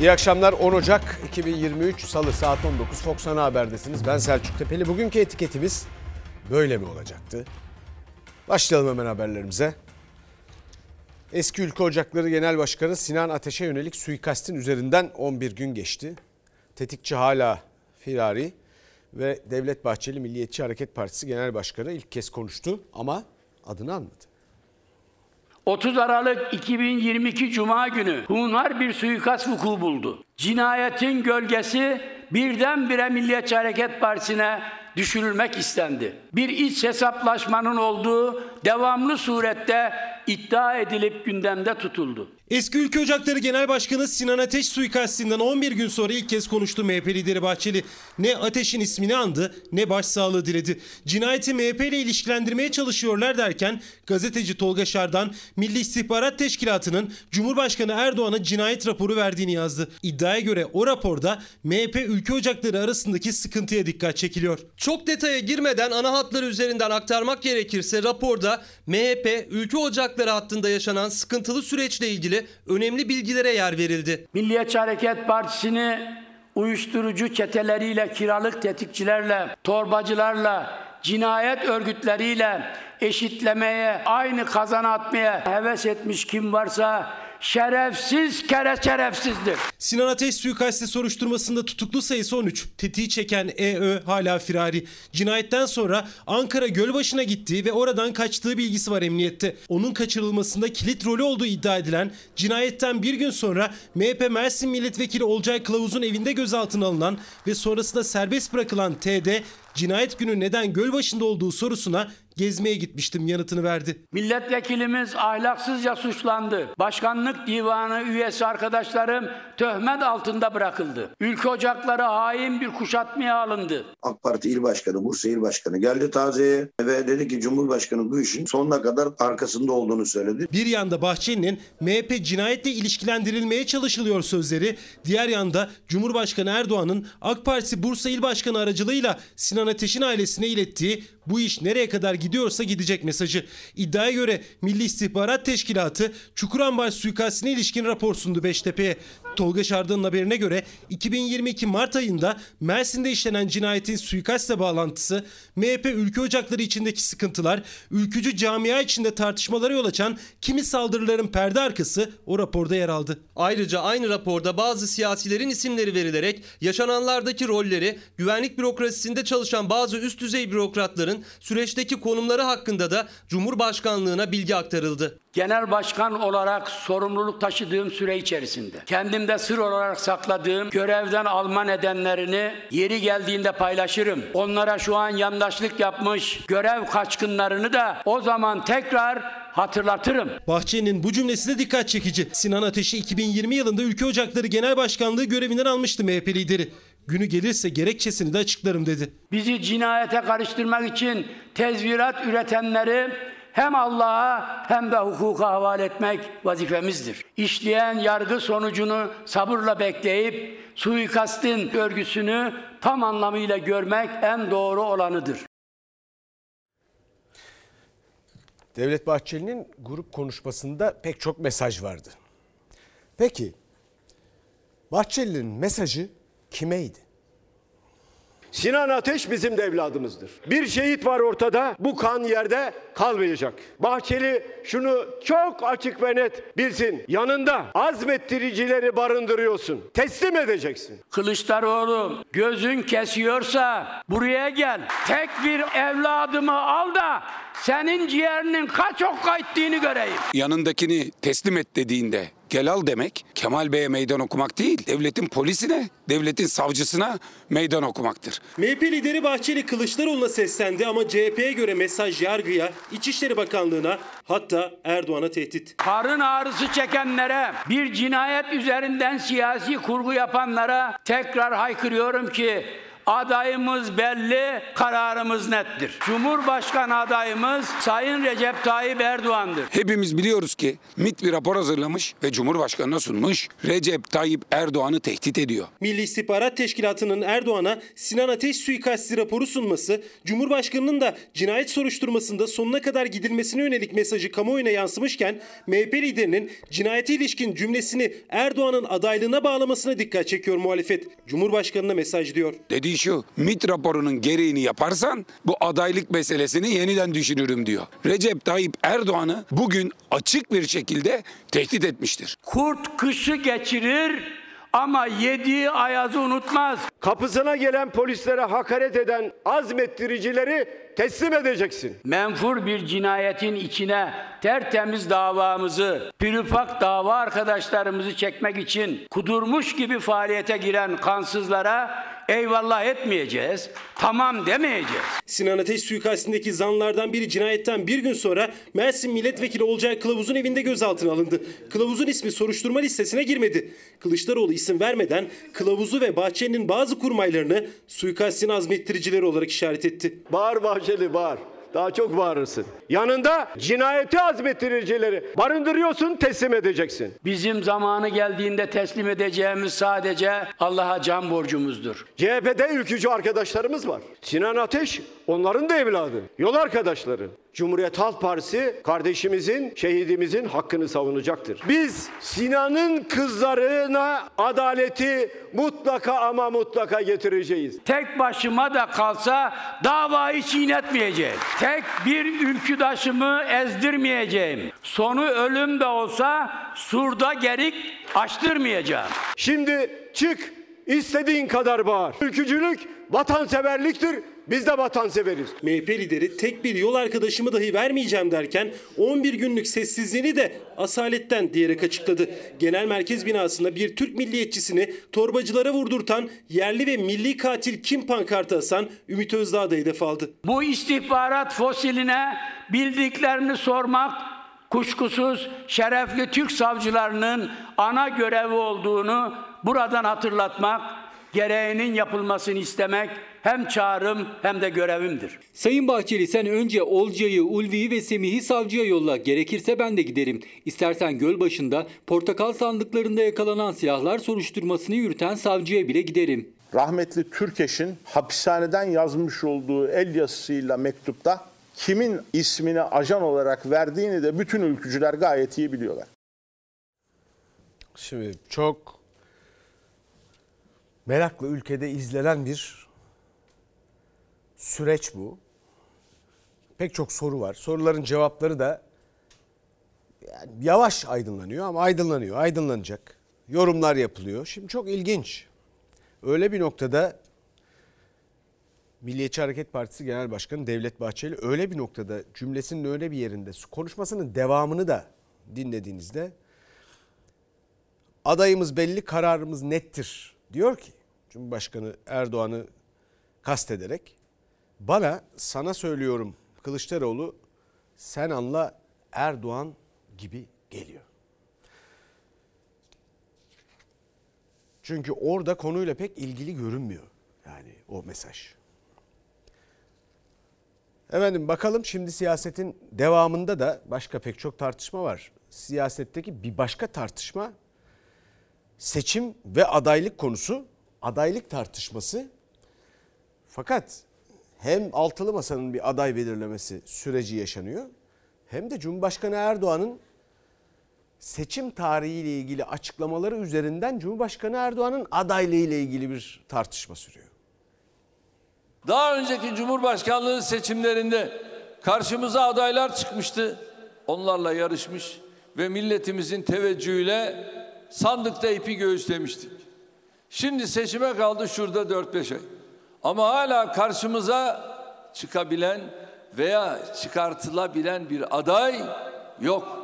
İyi akşamlar 10 Ocak 2023 Salı saat 19 Fox Ana Haber'desiniz. Ben Selçuk Tepeli. Bugünkü etiketimiz böyle mi olacaktı? Başlayalım hemen haberlerimize. Eski Ülke Ocakları Genel Başkanı Sinan Ateş'e yönelik suikastin üzerinden 11 gün geçti. Tetikçi hala firari ve Devlet Bahçeli Milliyetçi Hareket Partisi Genel Başkanı ilk kez konuştu ama adını anmadı. 30 Aralık 2022 Cuma günü hunhar bir suikast vuku buldu. Cinayetin gölgesi birdenbire Milliyetçi Hareket Partisi'ne düşürülmek istendi. Bir iç hesaplaşmanın olduğu devamlı surette iddia edilip gündemde tutuldu. Eski Ülke Ocakları Genel Başkanı Sinan Ateş suikastinden 11 gün sonra ilk kez konuştu MHP lideri Bahçeli. Ne Ateş'in ismini andı ne başsağlığı diledi. Cinayeti MHP ile ilişkilendirmeye çalışıyorlar derken gazeteci Tolga Şardan Milli İstihbarat Teşkilatı'nın Cumhurbaşkanı Erdoğan'a cinayet raporu verdiğini yazdı. İddiaya göre o raporda MHP Ülke Ocakları arasındaki sıkıntıya dikkat çekiliyor. Çok detaya girmeden ana hatları üzerinden aktarmak gerekirse raporda MHP Ülke Ocakları hattında yaşanan sıkıntılı süreçle ilgili önemli bilgilere yer verildi. Milliyetçi Hareket Partisi'ni uyuşturucu çeteleriyle, kiralık tetikçilerle, torbacılarla, cinayet örgütleriyle eşitlemeye, aynı kazana atmaya heves etmiş kim varsa şerefsiz kere şerefsizdir. Sinan Ateş suikasti soruşturmasında tutuklu sayısı 13. Tetiği çeken EÖ hala firari. Cinayetten sonra Ankara Gölbaşı'na gittiği ve oradan kaçtığı bilgisi var emniyette. Onun kaçırılmasında kilit rolü olduğu iddia edilen cinayetten bir gün sonra MHP Mersin Milletvekili Olcay Kılavuz'un evinde gözaltına alınan ve sonrasında serbest bırakılan TD cinayet günü neden Gölbaşı'nda olduğu sorusuna gezmeye gitmiştim yanıtını verdi. Milletvekilimiz ahlaksızca suçlandı. Başkanlık divanı üyesi arkadaşlarım töhmet altında bırakıldı. Ülke ocakları hain bir kuşatmaya alındı. AK Parti İl Başkanı, Bursa İl Başkanı geldi taziyeye ve dedi ki Cumhurbaşkanı bu işin sonuna kadar arkasında olduğunu söyledi. Bir yanda Bahçeli'nin MHP cinayetle ilişkilendirilmeye çalışılıyor sözleri, diğer yanda Cumhurbaşkanı Erdoğan'ın AK Parti Bursa İl Başkanı aracılığıyla Sinan Ateş'in ailesine ilettiği bu iş nereye kadar gidiyorsa gidecek mesajı. İddiaya göre Milli İstihbarat Teşkilatı Çukurambar suikastine ilişkin rapor sundu Beştepe'ye. Tolga Şardan'ın haberine göre 2022 Mart ayında Mersin'de işlenen cinayetin suikastle bağlantısı, MHP ülke ocakları içindeki sıkıntılar, ülkücü camia içinde tartışmalara yol açan kimi saldırıların perde arkası o raporda yer aldı. Ayrıca aynı raporda bazı siyasilerin isimleri verilerek yaşananlardaki rolleri, güvenlik bürokrasisinde çalışan bazı üst düzey bürokratların süreçteki konumları hakkında da Cumhurbaşkanlığına bilgi aktarıldı. Genel başkan olarak sorumluluk taşıdığım süre içerisinde kendimde sır olarak sakladığım görevden alma nedenlerini yeri geldiğinde paylaşırım. Onlara şu an yandaşlık yapmış görev kaçkınlarını da o zaman tekrar hatırlatırım. Bahçeli'nin bu cümlesi de dikkat çekici. Sinan Ateş'i 2020 yılında Ülke Ocakları Genel Başkanlığı görevinden almıştı MHP lideri. Günü gelirse gerekçesini de açıklarım dedi. Bizi cinayete karıştırmak için tezvirat üretenleri hem Allah'a hem de hukuka havale etmek vazifemizdir. İşleyen yargı sonucunu sabırla bekleyip suikastin örgüsünü tam anlamıyla görmek en doğru olanıdır. Devlet Bahçeli'nin grup konuşmasında pek çok mesaj vardı. Peki Bahçeli'nin mesajı kimeydi? Sinan Ateş bizim de evladımızdır. Bir şehit var ortada. Bu kan yerde kalmayacak. Bahçeli şunu çok açık ve net bilsin. Yanında azmettiricileri barındırıyorsun. Teslim edeceksin. Kılıçdaroğlu gözün kesiyorsa buraya gel. Tek bir evladımı al da senin ciğerinin kaç okka ettiğini göreyim. yanındakini teslim et dediğinde gel al demek Kemal Bey'e meydan okumak değil. Devletin polisine, devletin savcısına meydan okumaktır. MHP lideri Bahçeli Kılıçdaroğlu'na seslendi ama CHP'ye göre mesaj yargıya, İçişleri Bakanlığı'na hatta Erdoğan'a tehdit. Karın ağrısı çekenlere, bir cinayet üzerinden siyasi kurgu yapanlara tekrar haykırıyorum ki Adayımız belli, kararımız nettir. Cumhurbaşkanı adayımız Sayın Recep Tayyip Erdoğan'dır. Hepimiz biliyoruz ki MİT bir rapor hazırlamış ve Cumhurbaşkanı'na sunmuş. Recep Tayyip Erdoğan'ı tehdit ediyor. Milli İstihbarat Teşkilatı'nın Erdoğan'a Sinan Ateş suikasti raporu sunması, Cumhurbaşkanı'nın da cinayet soruşturmasında sonuna kadar gidilmesine yönelik mesajı kamuoyuna yansımışken MHP liderinin cinayete ilişkin cümlesini Erdoğan'ın adaylığına bağlamasına dikkat çekiyor muhalefet. Cumhurbaşkanı'na mesaj diyor. Dediği şu, MİT raporunun gereğini yaparsan bu adaylık meselesini yeniden düşünürüm diyor. Recep Tayyip Erdoğan'ı bugün açık bir şekilde tehdit etmiştir. Kurt kışı geçirir ama yediği ayazı unutmaz. Kapısına gelen polislere hakaret eden azmettiricileri teslim edeceksin. Menfur bir cinayetin içine tertemiz davamızı, pürüpak dava arkadaşlarımızı çekmek için kudurmuş gibi faaliyete giren kansızlara eyvallah etmeyeceğiz, tamam demeyeceğiz. Sinan Ateş suikastindeki zanlardan biri cinayetten bir gün sonra Mersin Milletvekili Olcay Kılavuz'un evinde gözaltına alındı. Kılavuz'un ismi soruşturma listesine girmedi. Kılıçdaroğlu isim vermeden Kılavuz'u ve Bahçeli'nin bazı kurmaylarını suikastin azmettiricileri olarak işaret etti. Bağır Bahçeli bağır. Daha çok bağırırsın. Yanında cinayeti azmettiricileri barındırıyorsun teslim edeceksin. Bizim zamanı geldiğinde teslim edeceğimiz sadece Allah'a can borcumuzdur. CHP'de ülkücü arkadaşlarımız var. Sinan Ateş onların da evladı. Yol arkadaşları. Cumhuriyet Halk Partisi kardeşimizin, şehidimizin hakkını savunacaktır. Biz Sinan'ın kızlarına adaleti mutlaka ama mutlaka getireceğiz. Tek başıma da kalsa davayı çiğnetmeyeceğim. Tek bir ülküdaşımı ezdirmeyeceğim. Sonu ölüm de olsa surda gerik açtırmayacağım. Şimdi çık istediğin kadar bağır. Ülkücülük vatanseverliktir. Biz de vatanseveriz. MHP lideri tek bir yol arkadaşımı dahi vermeyeceğim derken 11 günlük sessizliğini de asaletten diyerek açıkladı. Genel merkez binasında bir Türk milliyetçisini torbacılara vurdurtan yerli ve milli katil kim pankartı asan Ümit Özdağ da hedef aldı. Bu istihbarat fosiline bildiklerini sormak kuşkusuz şerefli Türk savcılarının ana görevi olduğunu buradan hatırlatmak, gereğinin yapılmasını istemek hem çağrım hem de görevimdir. Sayın Bahçeli sen önce Olcay'ı, Ulvi'yi ve Semih'i savcıya yolla. Gerekirse ben de giderim. İstersen göl başında portakal sandıklarında yakalanan silahlar soruşturmasını yürüten savcıya bile giderim. rahmetli Türkeş'in hapishaneden yazmış olduğu el yazısıyla mektupta kimin ismini ajan olarak verdiğini de bütün ülkücüler gayet iyi biliyorlar. Şimdi çok merakla ülkede izlenen bir süreç bu. Pek çok soru var. Soruların cevapları da yani yavaş aydınlanıyor ama aydınlanıyor, aydınlanacak. Yorumlar yapılıyor. Şimdi çok ilginç. Öyle bir noktada Milliyetçi Hareket Partisi Genel Başkanı Devlet Bahçeli öyle bir noktada cümlesinin öyle bir yerinde konuşmasının devamını da dinlediğinizde adayımız belli, kararımız nettir diyor ki Cumhurbaşkanı Erdoğan'ı kastederek bana sana söylüyorum Kılıçdaroğlu sen anla Erdoğan gibi geliyor. Çünkü orada konuyla pek ilgili görünmüyor yani o mesaj. Efendim bakalım şimdi siyasetin devamında da başka pek çok tartışma var. Siyasetteki bir başka tartışma seçim ve adaylık konusu, adaylık tartışması. Fakat hem altılı masanın bir aday belirlemesi süreci yaşanıyor hem de Cumhurbaşkanı Erdoğan'ın seçim tarihiyle ilgili açıklamaları üzerinden Cumhurbaşkanı Erdoğan'ın adaylığı ile ilgili bir tartışma sürüyor. Daha önceki Cumhurbaşkanlığı seçimlerinde karşımıza adaylar çıkmıştı. Onlarla yarışmış ve milletimizin teveccühüyle sandıkta ipi göğüslemiştik. Şimdi seçime kaldı şurada 4-5 ay. Ama hala karşımıza çıkabilen veya çıkartılabilen bir aday yok.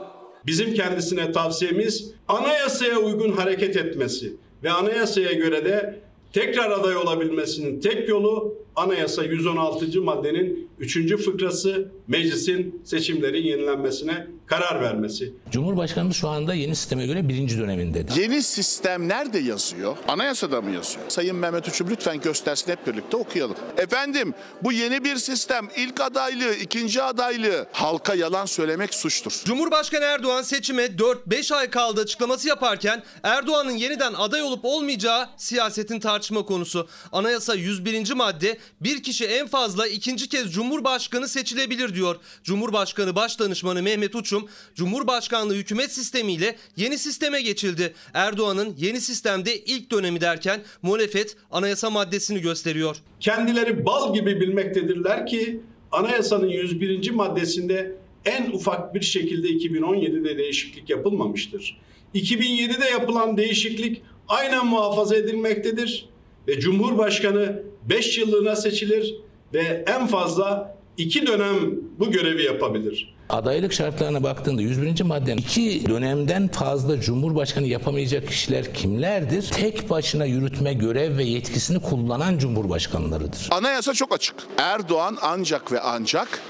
Bizim kendisine tavsiyemiz anayasaya uygun hareket etmesi ve anayasaya göre de tekrar aday olabilmesinin tek yolu Anayasa 116. maddenin 3. fıkrası meclisin seçimlerin yenilenmesine karar vermesi. Cumhurbaşkanımız şu anda yeni sisteme göre birinci dönemindedir. Yeni sistem nerede yazıyor? Anayasada mı yazıyor? Sayın Mehmet Uçum lütfen göstersin hep birlikte okuyalım. Efendim bu yeni bir sistem ilk adaylığı, ikinci adaylığı halka yalan söylemek suçtur. Cumhurbaşkanı Erdoğan seçime 4-5 ay kaldı açıklaması yaparken Erdoğan'ın yeniden aday olup olmayacağı siyasetin tartışma konusu. Anayasa 101. madde bir kişi en fazla ikinci kez Cumhurbaşkanı seçilebilir diyor. Cumhurbaşkanı Başdanışmanı Mehmet Uçum, Cumhurbaşkanlığı hükümet sistemiyle yeni sisteme geçildi. Erdoğan'ın yeni sistemde ilk dönemi derken muhalefet anayasa maddesini gösteriyor. Kendileri bal gibi bilmektedirler ki anayasanın 101. maddesinde en ufak bir şekilde 2017'de değişiklik yapılmamıştır. 2007'de yapılan değişiklik aynen muhafaza edilmektedir ve Cumhurbaşkanı 5 yıllığına seçilir ve en fazla 2 dönem bu görevi yapabilir. Adaylık şartlarına baktığında 101. maddenin iki dönemden fazla Cumhurbaşkanı yapamayacak kişiler kimlerdir? Tek başına yürütme görev ve yetkisini kullanan Cumhurbaşkanlarıdır. Anayasa çok açık. Erdoğan ancak ve ancak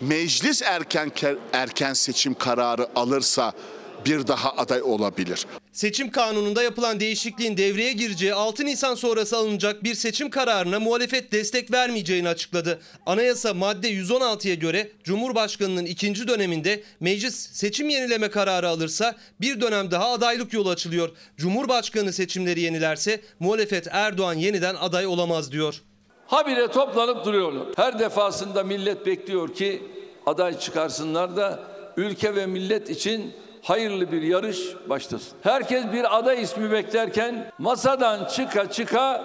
meclis erken erken seçim kararı alırsa bir daha aday olabilir. Seçim kanununda yapılan değişikliğin devreye gireceği 6 Nisan sonrası alınacak bir seçim kararına muhalefet destek vermeyeceğini açıkladı. Anayasa madde 116'ya göre Cumhurbaşkanının ikinci döneminde meclis seçim yenileme kararı alırsa bir dönem daha adaylık yolu açılıyor. Cumhurbaşkanı seçimleri yenilerse muhalefet Erdoğan yeniden aday olamaz diyor. Habire toplanıp duruyorlar. Her defasında millet bekliyor ki aday çıkarsınlar da ülke ve millet için hayırlı bir yarış başlasın. Herkes bir aday ismi beklerken masadan çıka çıka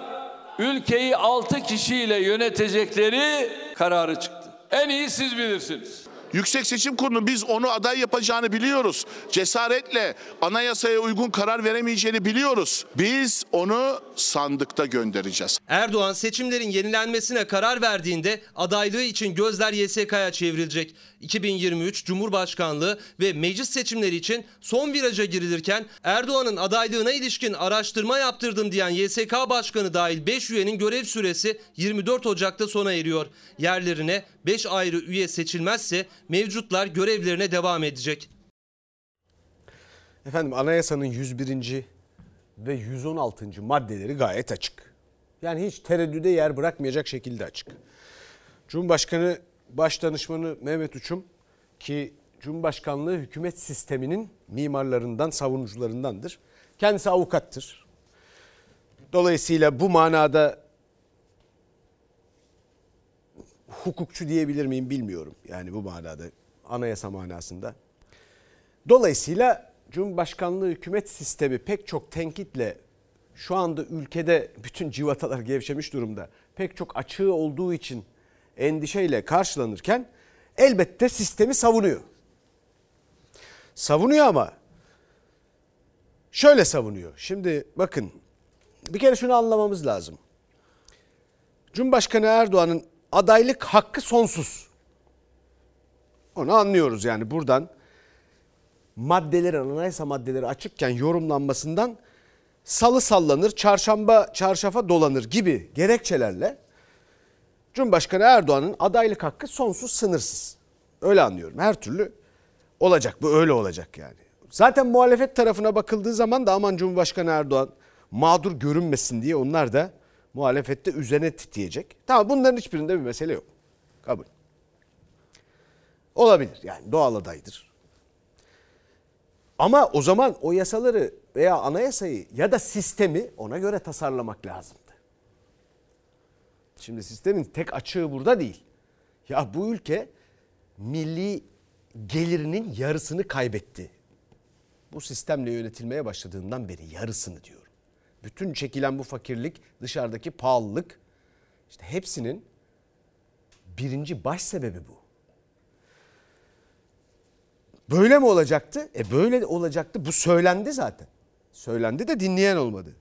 ülkeyi 6 kişiyle yönetecekleri kararı çıktı. En iyi siz bilirsiniz. Yüksek Seçim Kurulu biz onu aday yapacağını biliyoruz. Cesaretle anayasaya uygun karar veremeyeceğini biliyoruz. Biz onu sandıkta göndereceğiz. Erdoğan seçimlerin yenilenmesine karar verdiğinde adaylığı için gözler YSK'ya çevrilecek. 2023 Cumhurbaşkanlığı ve meclis seçimleri için son viraja girilirken Erdoğan'ın adaylığına ilişkin araştırma yaptırdım diyen YSK Başkanı dahil 5 üyenin görev süresi 24 Ocak'ta sona eriyor. Yerlerine 5 ayrı üye seçilmezse mevcutlar görevlerine devam edecek. Efendim anayasanın 101. ve 116. maddeleri gayet açık. Yani hiç tereddüde yer bırakmayacak şekilde açık. Cumhurbaşkanı Başdanışmanı Mehmet Uçum ki Cumhurbaşkanlığı hükümet sisteminin mimarlarından, savunucularındandır. Kendisi avukattır. Dolayısıyla bu manada hukukçu diyebilir miyim bilmiyorum. Yani bu manada anayasa manasında. Dolayısıyla Cumhurbaşkanlığı hükümet sistemi pek çok tenkitle şu anda ülkede bütün civatalar gevşemiş durumda. Pek çok açığı olduğu için endişeyle karşılanırken elbette sistemi savunuyor. Savunuyor ama şöyle savunuyor. Şimdi bakın bir kere şunu anlamamız lazım. Cumhurbaşkanı Erdoğan'ın adaylık hakkı sonsuz. Onu anlıyoruz yani buradan maddeleri, anayasa maddeleri açıkken yorumlanmasından salı sallanır, çarşamba çarşafa dolanır gibi gerekçelerle Cumhurbaşkanı Erdoğan'ın adaylık hakkı sonsuz, sınırsız. Öyle anlıyorum. Her türlü olacak. Bu öyle olacak yani. Zaten muhalefet tarafına bakıldığı zaman da aman Cumhurbaşkanı Erdoğan mağdur görünmesin diye onlar da muhalefette üzerine titreyecek. Tamam bunların hiçbirinde bir mesele yok. Kabul. Olabilir yani doğal adaydır. Ama o zaman o yasaları veya anayasayı ya da sistemi ona göre tasarlamak lazımdı. Şimdi sistemin tek açığı burada değil. Ya bu ülke milli gelirinin yarısını kaybetti. Bu sistemle yönetilmeye başladığından beri yarısını diyorum. Bütün çekilen bu fakirlik, dışarıdaki pahalılık işte hepsinin birinci baş sebebi bu. Böyle mi olacaktı? E böyle olacaktı. Bu söylendi zaten. Söylendi de dinleyen olmadı.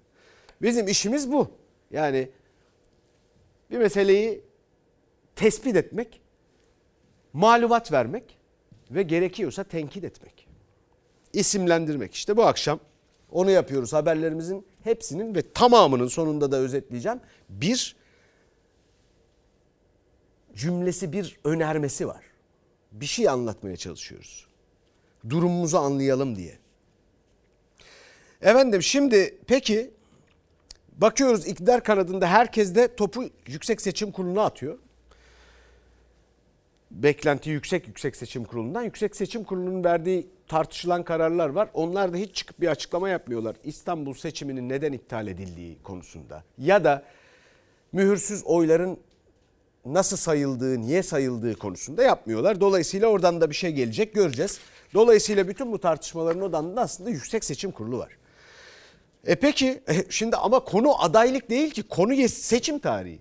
Bizim işimiz bu. Yani bir meseleyi tespit etmek, malumat vermek ve gerekiyorsa tenkit etmek. İsimlendirmek. İşte bu akşam onu yapıyoruz. Haberlerimizin hepsinin ve tamamının sonunda da özetleyeceğim. Bir, cümlesi bir önermesi var. Bir şey anlatmaya çalışıyoruz. Durumumuzu anlayalım diye. Efendim şimdi peki bakıyoruz iktidar kanadında herkes de topu Yüksek Seçim Kurulu'na atıyor. Beklenti yüksek Yüksek Seçim Kurulu'ndan. Yüksek Seçim Kurulu'nun verdiği tartışılan kararlar var. Onlar da hiç çıkıp bir açıklama yapmıyorlar. İstanbul seçiminin neden iptal edildiği konusunda. Ya da mühürsüz oyların nasıl sayıldığı, niye sayıldığı konusunda yapmıyorlar. Dolayısıyla oradan da bir şey gelecek göreceğiz. Dolayısıyla bütün bu tartışmaların odağında aslında Yüksek Seçim Kurulu var. E peki e, şimdi ama konu adaylık değil ki konu seçim tarihi.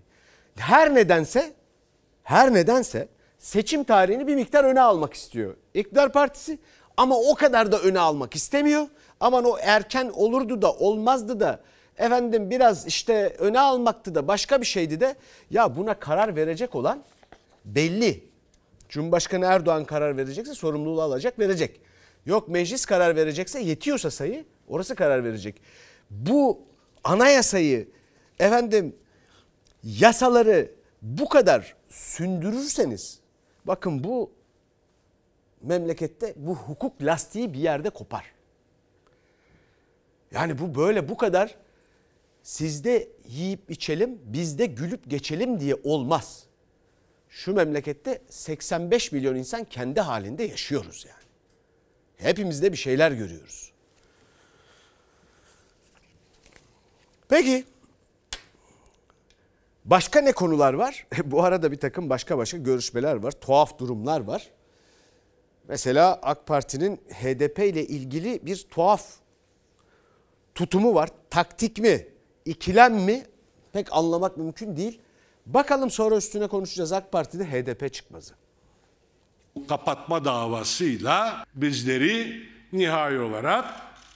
Her nedense her nedense seçim tarihini bir miktar öne almak istiyor. İktidar partisi ama o kadar da öne almak istemiyor. Aman o erken olurdu da olmazdı da efendim biraz işte öne almaktı da başka bir şeydi de ya buna karar verecek olan belli. Cumhurbaşkanı Erdoğan karar verecekse sorumluluğu alacak verecek. Yok meclis karar verecekse yetiyorsa sayı orası karar verecek. Bu anayasayı efendim yasaları bu kadar sündürürseniz bakın bu memlekette bu hukuk lastiği bir yerde kopar. Yani bu böyle bu kadar sizde yiyip içelim bizde gülüp geçelim diye olmaz. Şu memlekette 85 milyon insan kendi halinde yaşıyoruz yani. Hepimizde bir şeyler görüyoruz. Peki başka ne konular var? Bu arada bir takım başka başka görüşmeler var. Tuhaf durumlar var. Mesela AK Parti'nin HDP ile ilgili bir tuhaf tutumu var. Taktik mi, ikilem mi pek anlamak mümkün değil. Bakalım sonra üstüne konuşacağız AK Parti'de HDP çıkmazı. Kapatma davasıyla bizleri nihai olarak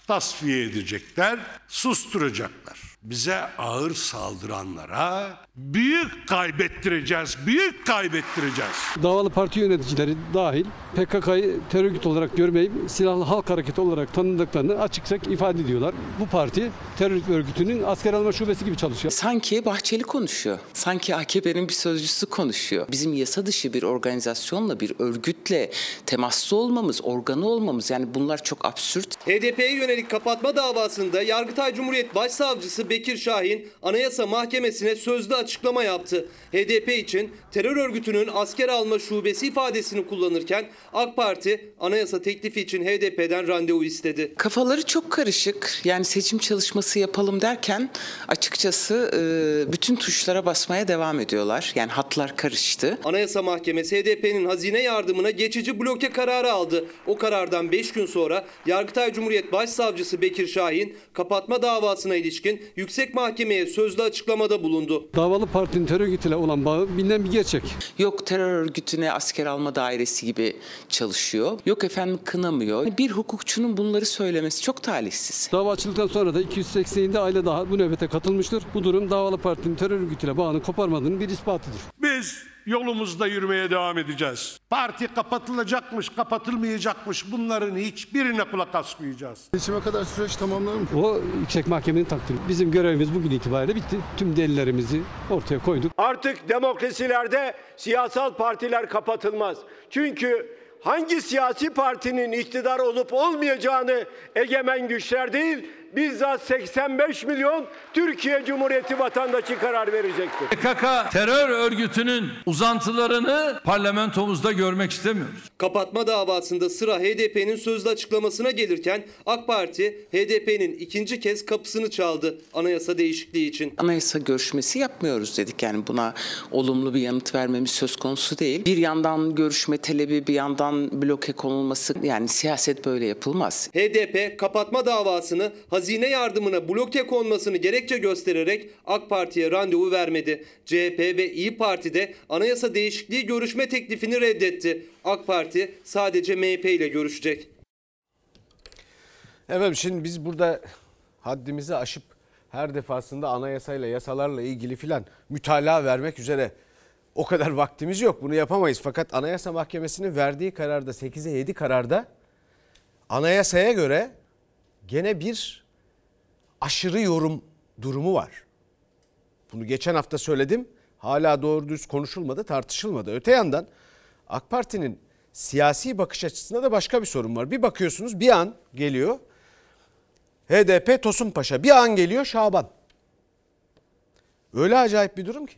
tasfiye edecekler, susturacaklar. Bize ağır saldıranlara büyük kaybettireceğiz, büyük kaybettireceğiz. Davalı parti yöneticileri dahil PKK'yı terör örgütü olarak görmeyip silahlı halk hareketi olarak tanıdıklarını açıkça ifade ediyorlar. Bu parti terör örgütünün asker alma şubesi gibi çalışıyor. Sanki Bahçeli konuşuyor. Sanki AKP'nin bir sözcüsü konuşuyor. Bizim yasa dışı bir organizasyonla, bir örgütle temaslı olmamız, organı olmamız yani bunlar çok absürt. HDP'ye yönelik kapatma davasında Yargıtay Cumhuriyet Başsavcısı Bekir Şahin Anayasa Mahkemesi'ne sözlü açıklama yaptı. HDP için terör örgütünün asker alma şubesi ifadesini kullanırken AK Parti anayasa teklifi için HDP'den randevu istedi. Kafaları çok karışık. Yani seçim çalışması yapalım derken açıkçası e, bütün tuşlara basmaya devam ediyorlar. Yani hatlar karıştı. Anayasa Mahkemesi HDP'nin hazine yardımına geçici bloke kararı aldı. O karardan 5 gün sonra Yargıtay Cumhuriyet Başsavcısı Bekir Şahin kapatma davasına ilişkin Yüksek Mahkemeye sözlü açıklamada bulundu. Davalı partinin terör örgütüyle olan bağı bilinen bir gerçek. Yok terör örgütüne asker alma dairesi gibi çalışıyor. Yok efendim kınamıyor. Bir hukukçunun bunları söylemesi çok talihsiz. Dava açıldıktan sonra da 287 aile daha bu nöbete katılmıştır. Bu durum davalı partinin terör örgütüyle bağını koparmadığının bir ispatıdır. Biz yolumuzda yürümeye devam edeceğiz. Parti kapatılacakmış, kapatılmayacakmış bunların hiçbirine kulak asmayacağız. Seçime kadar süreç tamamlanır O yüksek mahkemenin takdiri. Bizim görevimiz bugün itibariyle bitti. Tüm delillerimizi ortaya koyduk. Artık demokrasilerde siyasal partiler kapatılmaz. Çünkü hangi siyasi partinin iktidar olup olmayacağını egemen güçler değil, bizzat 85 milyon Türkiye Cumhuriyeti vatandaşı karar verecektir. PKK terör örgütünün uzantılarını parlamentomuzda görmek istemiyoruz. Kapatma davasında sıra HDP'nin sözlü açıklamasına gelirken AK Parti HDP'nin ikinci kez kapısını çaldı anayasa değişikliği için. Anayasa görüşmesi yapmıyoruz dedik. Yani buna olumlu bir yanıt vermemiz söz konusu değil. Bir yandan görüşme talebi bir yandan bloke konulması yani siyaset böyle yapılmaz. HDP kapatma davasını hazine yardımına bloke konmasını gerekçe göstererek AK Parti'ye randevu vermedi. CHP ve İyi Parti de anayasa değişikliği görüşme teklifini reddetti. AK Parti sadece MHP ile görüşecek. Evet şimdi biz burada haddimizi aşıp her defasında anayasayla yasalarla ilgili filan mütalaa vermek üzere o kadar vaktimiz yok. Bunu yapamayız. Fakat Anayasa Mahkemesi'nin verdiği kararda 8'e 7 kararda anayasaya göre gene bir aşırı yorum durumu var. Bunu geçen hafta söyledim. hala doğru düz konuşulmadı, tartışılmadı. Öte yandan AK Parti'nin siyasi bakış açısında da başka bir sorun var. Bir bakıyorsunuz bir an geliyor HDP Tosun Paşa, bir an geliyor Şaban. Öyle acayip bir durum ki.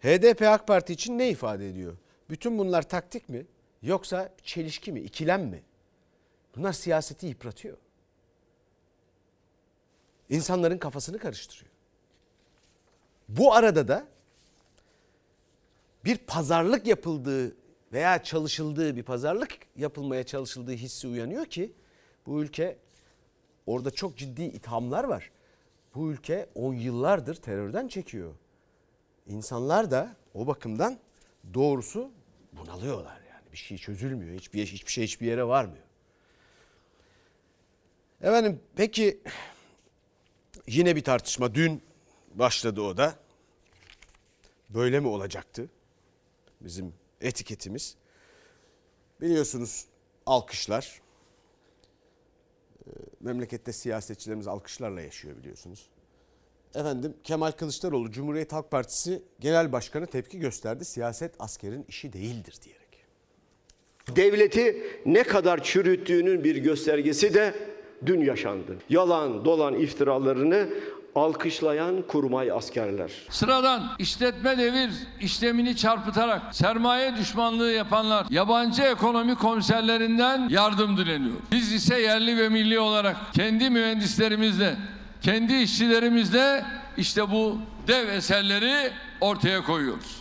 HDP AK Parti için ne ifade ediyor? Bütün bunlar taktik mi? Yoksa çelişki mi, ikilem mi? Bunlar siyaseti yıpratıyor. İnsanların kafasını karıştırıyor. Bu arada da bir pazarlık yapıldığı veya çalışıldığı bir pazarlık yapılmaya çalışıldığı hissi uyanıyor ki bu ülke orada çok ciddi ithamlar var. Bu ülke 10 yıllardır terörden çekiyor. İnsanlar da o bakımdan doğrusu bunalıyorlar yani. Bir şey çözülmüyor. Hiçbir, hiçbir şey hiçbir yere varmıyor. Efendim peki yine bir tartışma dün başladı o da. Böyle mi olacaktı? Bizim etiketimiz. Biliyorsunuz alkışlar. Ee, Memlekette siyasetçilerimiz alkışlarla yaşıyor biliyorsunuz. Efendim Kemal Kılıçdaroğlu Cumhuriyet Halk Partisi Genel Başkanı tepki gösterdi. Siyaset askerin işi değildir diyerek. Devleti ne kadar çürüttüğünün bir göstergesi de dün yaşandı. Yalan dolan iftiralarını alkışlayan kurmay askerler. Sıradan işletme devir işlemini çarpıtarak sermaye düşmanlığı yapanlar yabancı ekonomi komiserlerinden yardım dileniyor. Biz ise yerli ve milli olarak kendi mühendislerimizle, kendi işçilerimizle işte bu dev eserleri ortaya koyuyoruz.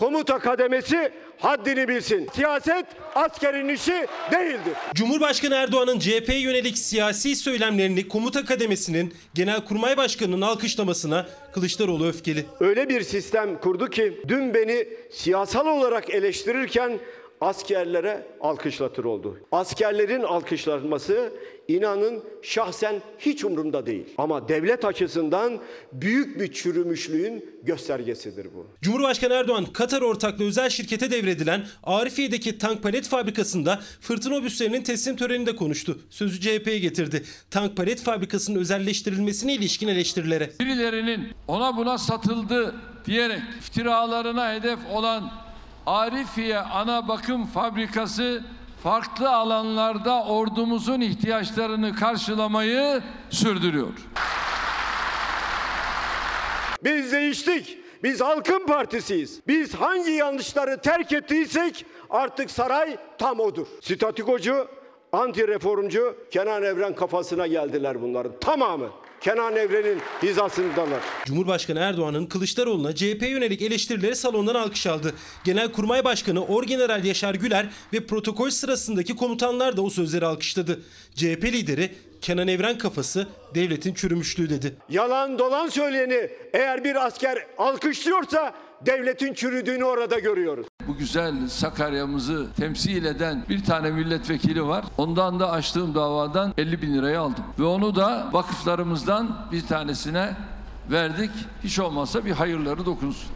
Komuta kademesi haddini bilsin. Siyaset askerin işi değildir. Cumhurbaşkanı Erdoğan'ın CHP'ye yönelik siyasi söylemlerini komuta kademesinin Genelkurmay Başkanı'nın alkışlamasına Kılıçdaroğlu öfkeli. Öyle bir sistem kurdu ki dün beni siyasal olarak eleştirirken askerlere alkışlatır oldu. Askerlerin alkışlanması inanın şahsen hiç umurumda değil. Ama devlet açısından büyük bir çürümüşlüğün göstergesidir bu. Cumhurbaşkanı Erdoğan Katar ortaklı özel şirkete devredilen Arifiye'deki tank palet fabrikasında fırtına obüslerinin teslim töreninde konuştu. Sözü CHP'ye getirdi. Tank palet fabrikasının özelleştirilmesine ilişkin eleştirilere. Birilerinin ona buna satıldı diyerek iftiralarına hedef olan Arifiye Ana Bakım Fabrikası farklı alanlarda ordumuzun ihtiyaçlarını karşılamayı sürdürüyor. Biz değiştik. Biz halkın partisiyiz. Biz hangi yanlışları terk ettiysek artık saray tam odur. Statikocu, anti reformcu Kenan Evren kafasına geldiler bunların tamamı. Kenan Evren'in hizasındalar. Cumhurbaşkanı Erdoğan'ın Kılıçdaroğlu'na CHP yönelik eleştirileri salondan alkış aldı. Genelkurmay Başkanı Orgeneral Yaşar Güler ve protokol sırasındaki komutanlar da o sözleri alkışladı. CHP lideri Kenan Evren kafası devletin çürümüşlüğü dedi. Yalan dolan söyleyeni eğer bir asker alkışlıyorsa devletin çürüdüğünü orada görüyoruz. Bu güzel Sakarya'mızı temsil eden bir tane milletvekili var. Ondan da açtığım davadan 50 bin lirayı aldım. Ve onu da vakıflarımızdan bir tanesine verdik. Hiç olmazsa bir hayırları dokunsun.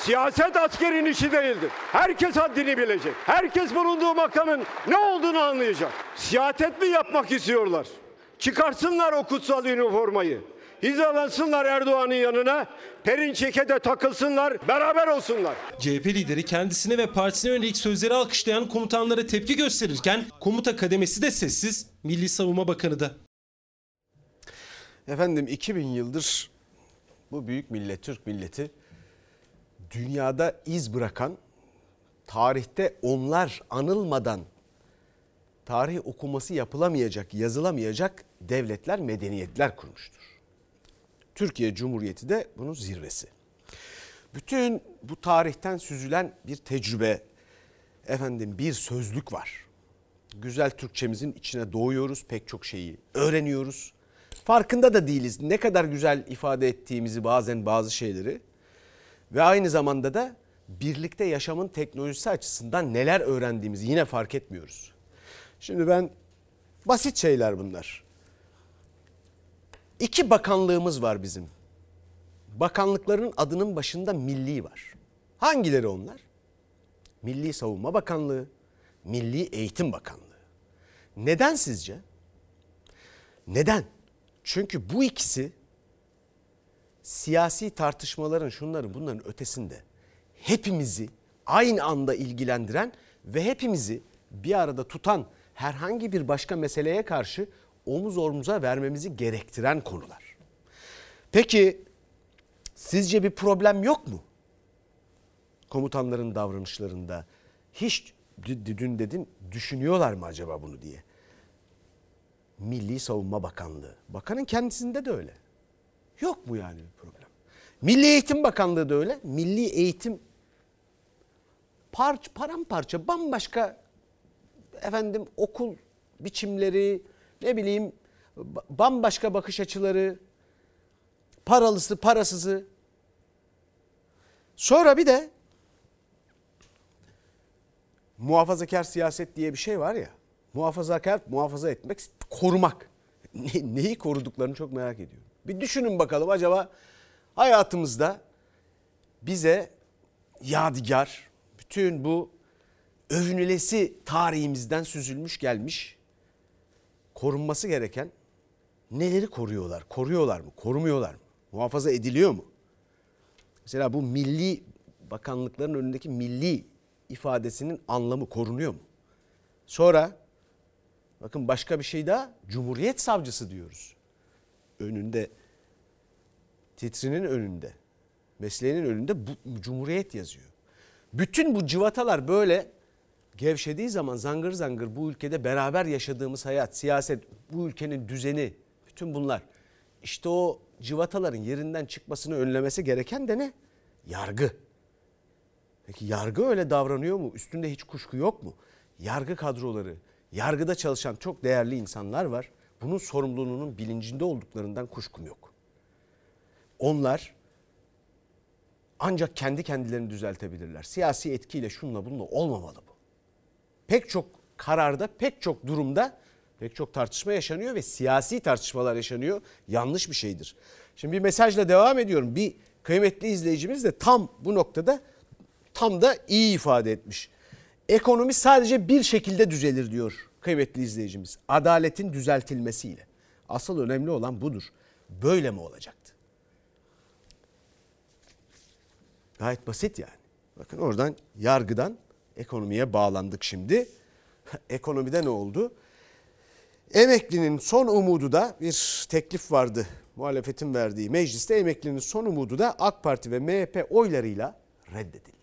Siyaset askerin işi değildir. Herkes haddini bilecek. Herkes bulunduğu makamın ne olduğunu anlayacak. Siyaset mi yapmak istiyorlar? Çıkarsınlar o kutsal üniformayı. Hizalansınlar Erdoğan'ın yanına. Perinçek'e de takılsınlar. Beraber olsunlar. CHP lideri kendisine ve partisine yönelik sözleri alkışlayan komutanlara tepki gösterirken komuta kademesi de sessiz, Milli Savunma Bakanı da. Efendim 2000 yıldır bu büyük millet, Türk milleti dünyada iz bırakan, tarihte onlar anılmadan tarih okuması yapılamayacak, yazılamayacak devletler, medeniyetler kurmuştur. Türkiye Cumhuriyeti de bunun zirvesi. Bütün bu tarihten süzülen bir tecrübe, efendim bir sözlük var. Güzel Türkçemizin içine doğuyoruz, pek çok şeyi öğreniyoruz. Farkında da değiliz ne kadar güzel ifade ettiğimizi bazen bazı şeyleri. Ve aynı zamanda da birlikte yaşamın teknolojisi açısından neler öğrendiğimizi yine fark etmiyoruz. Şimdi ben basit şeyler bunlar. İki bakanlığımız var bizim. Bakanlıkların adının başında milli var. Hangileri onlar? Milli Savunma Bakanlığı, Milli Eğitim Bakanlığı. Neden sizce? Neden? Çünkü bu ikisi siyasi tartışmaların şunların bunların ötesinde hepimizi aynı anda ilgilendiren ve hepimizi bir arada tutan herhangi bir başka meseleye karşı omuz omuza vermemizi gerektiren konular. Peki sizce bir problem yok mu? Komutanların davranışlarında hiç dün dedin düşünüyorlar mı acaba bunu diye. Milli Savunma Bakanlığı. Bakanın kendisinde de öyle. Yok mu yani bir problem? Milli Eğitim Bakanlığı da öyle. Milli Eğitim parç paramparça bambaşka efendim okul biçimleri ne bileyim bambaşka bakış açıları paralısı parasızı. Sonra bir de muhafazakar siyaset diye bir şey var ya muhafazakar muhafaza etmek korumak. Ne, neyi koruduklarını çok merak ediyorum. Bir düşünün bakalım acaba hayatımızda bize yadigar bütün bu övünülesi tarihimizden süzülmüş gelmiş korunması gereken neleri koruyorlar? Koruyorlar mı? Korumuyorlar mı? Muhafaza ediliyor mu? Mesela bu milli bakanlıkların önündeki milli ifadesinin anlamı korunuyor mu? Sonra bakın başka bir şey daha Cumhuriyet Savcısı diyoruz. Önünde titrinin önünde mesleğinin önünde bu, Cumhuriyet yazıyor. Bütün bu cıvatalar böyle gevşediği zaman zangır zangır bu ülkede beraber yaşadığımız hayat, siyaset, bu ülkenin düzeni, bütün bunlar. İşte o cıvataların yerinden çıkmasını önlemesi gereken de ne? Yargı. Peki yargı öyle davranıyor mu? Üstünde hiç kuşku yok mu? Yargı kadroları, yargıda çalışan çok değerli insanlar var. Bunun sorumluluğunun bilincinde olduklarından kuşkum yok. Onlar ancak kendi kendilerini düzeltebilirler. Siyasi etkiyle şunla bununla olmamalı bu. Pek çok kararda, pek çok durumda pek çok tartışma yaşanıyor ve siyasi tartışmalar yaşanıyor. Yanlış bir şeydir. Şimdi bir mesajla devam ediyorum. Bir kıymetli izleyicimiz de tam bu noktada tam da iyi ifade etmiş. Ekonomi sadece bir şekilde düzelir diyor kıymetli izleyicimiz. Adaletin düzeltilmesiyle. Asıl önemli olan budur. Böyle mi olacaktı? Gayet basit yani. Bakın oradan yargıdan ekonomiye bağlandık şimdi. Ekonomide ne oldu? Emeklinin son umudu da bir teklif vardı muhalefetin verdiği mecliste emeklinin son umudu da AK Parti ve MHP oylarıyla reddedildi.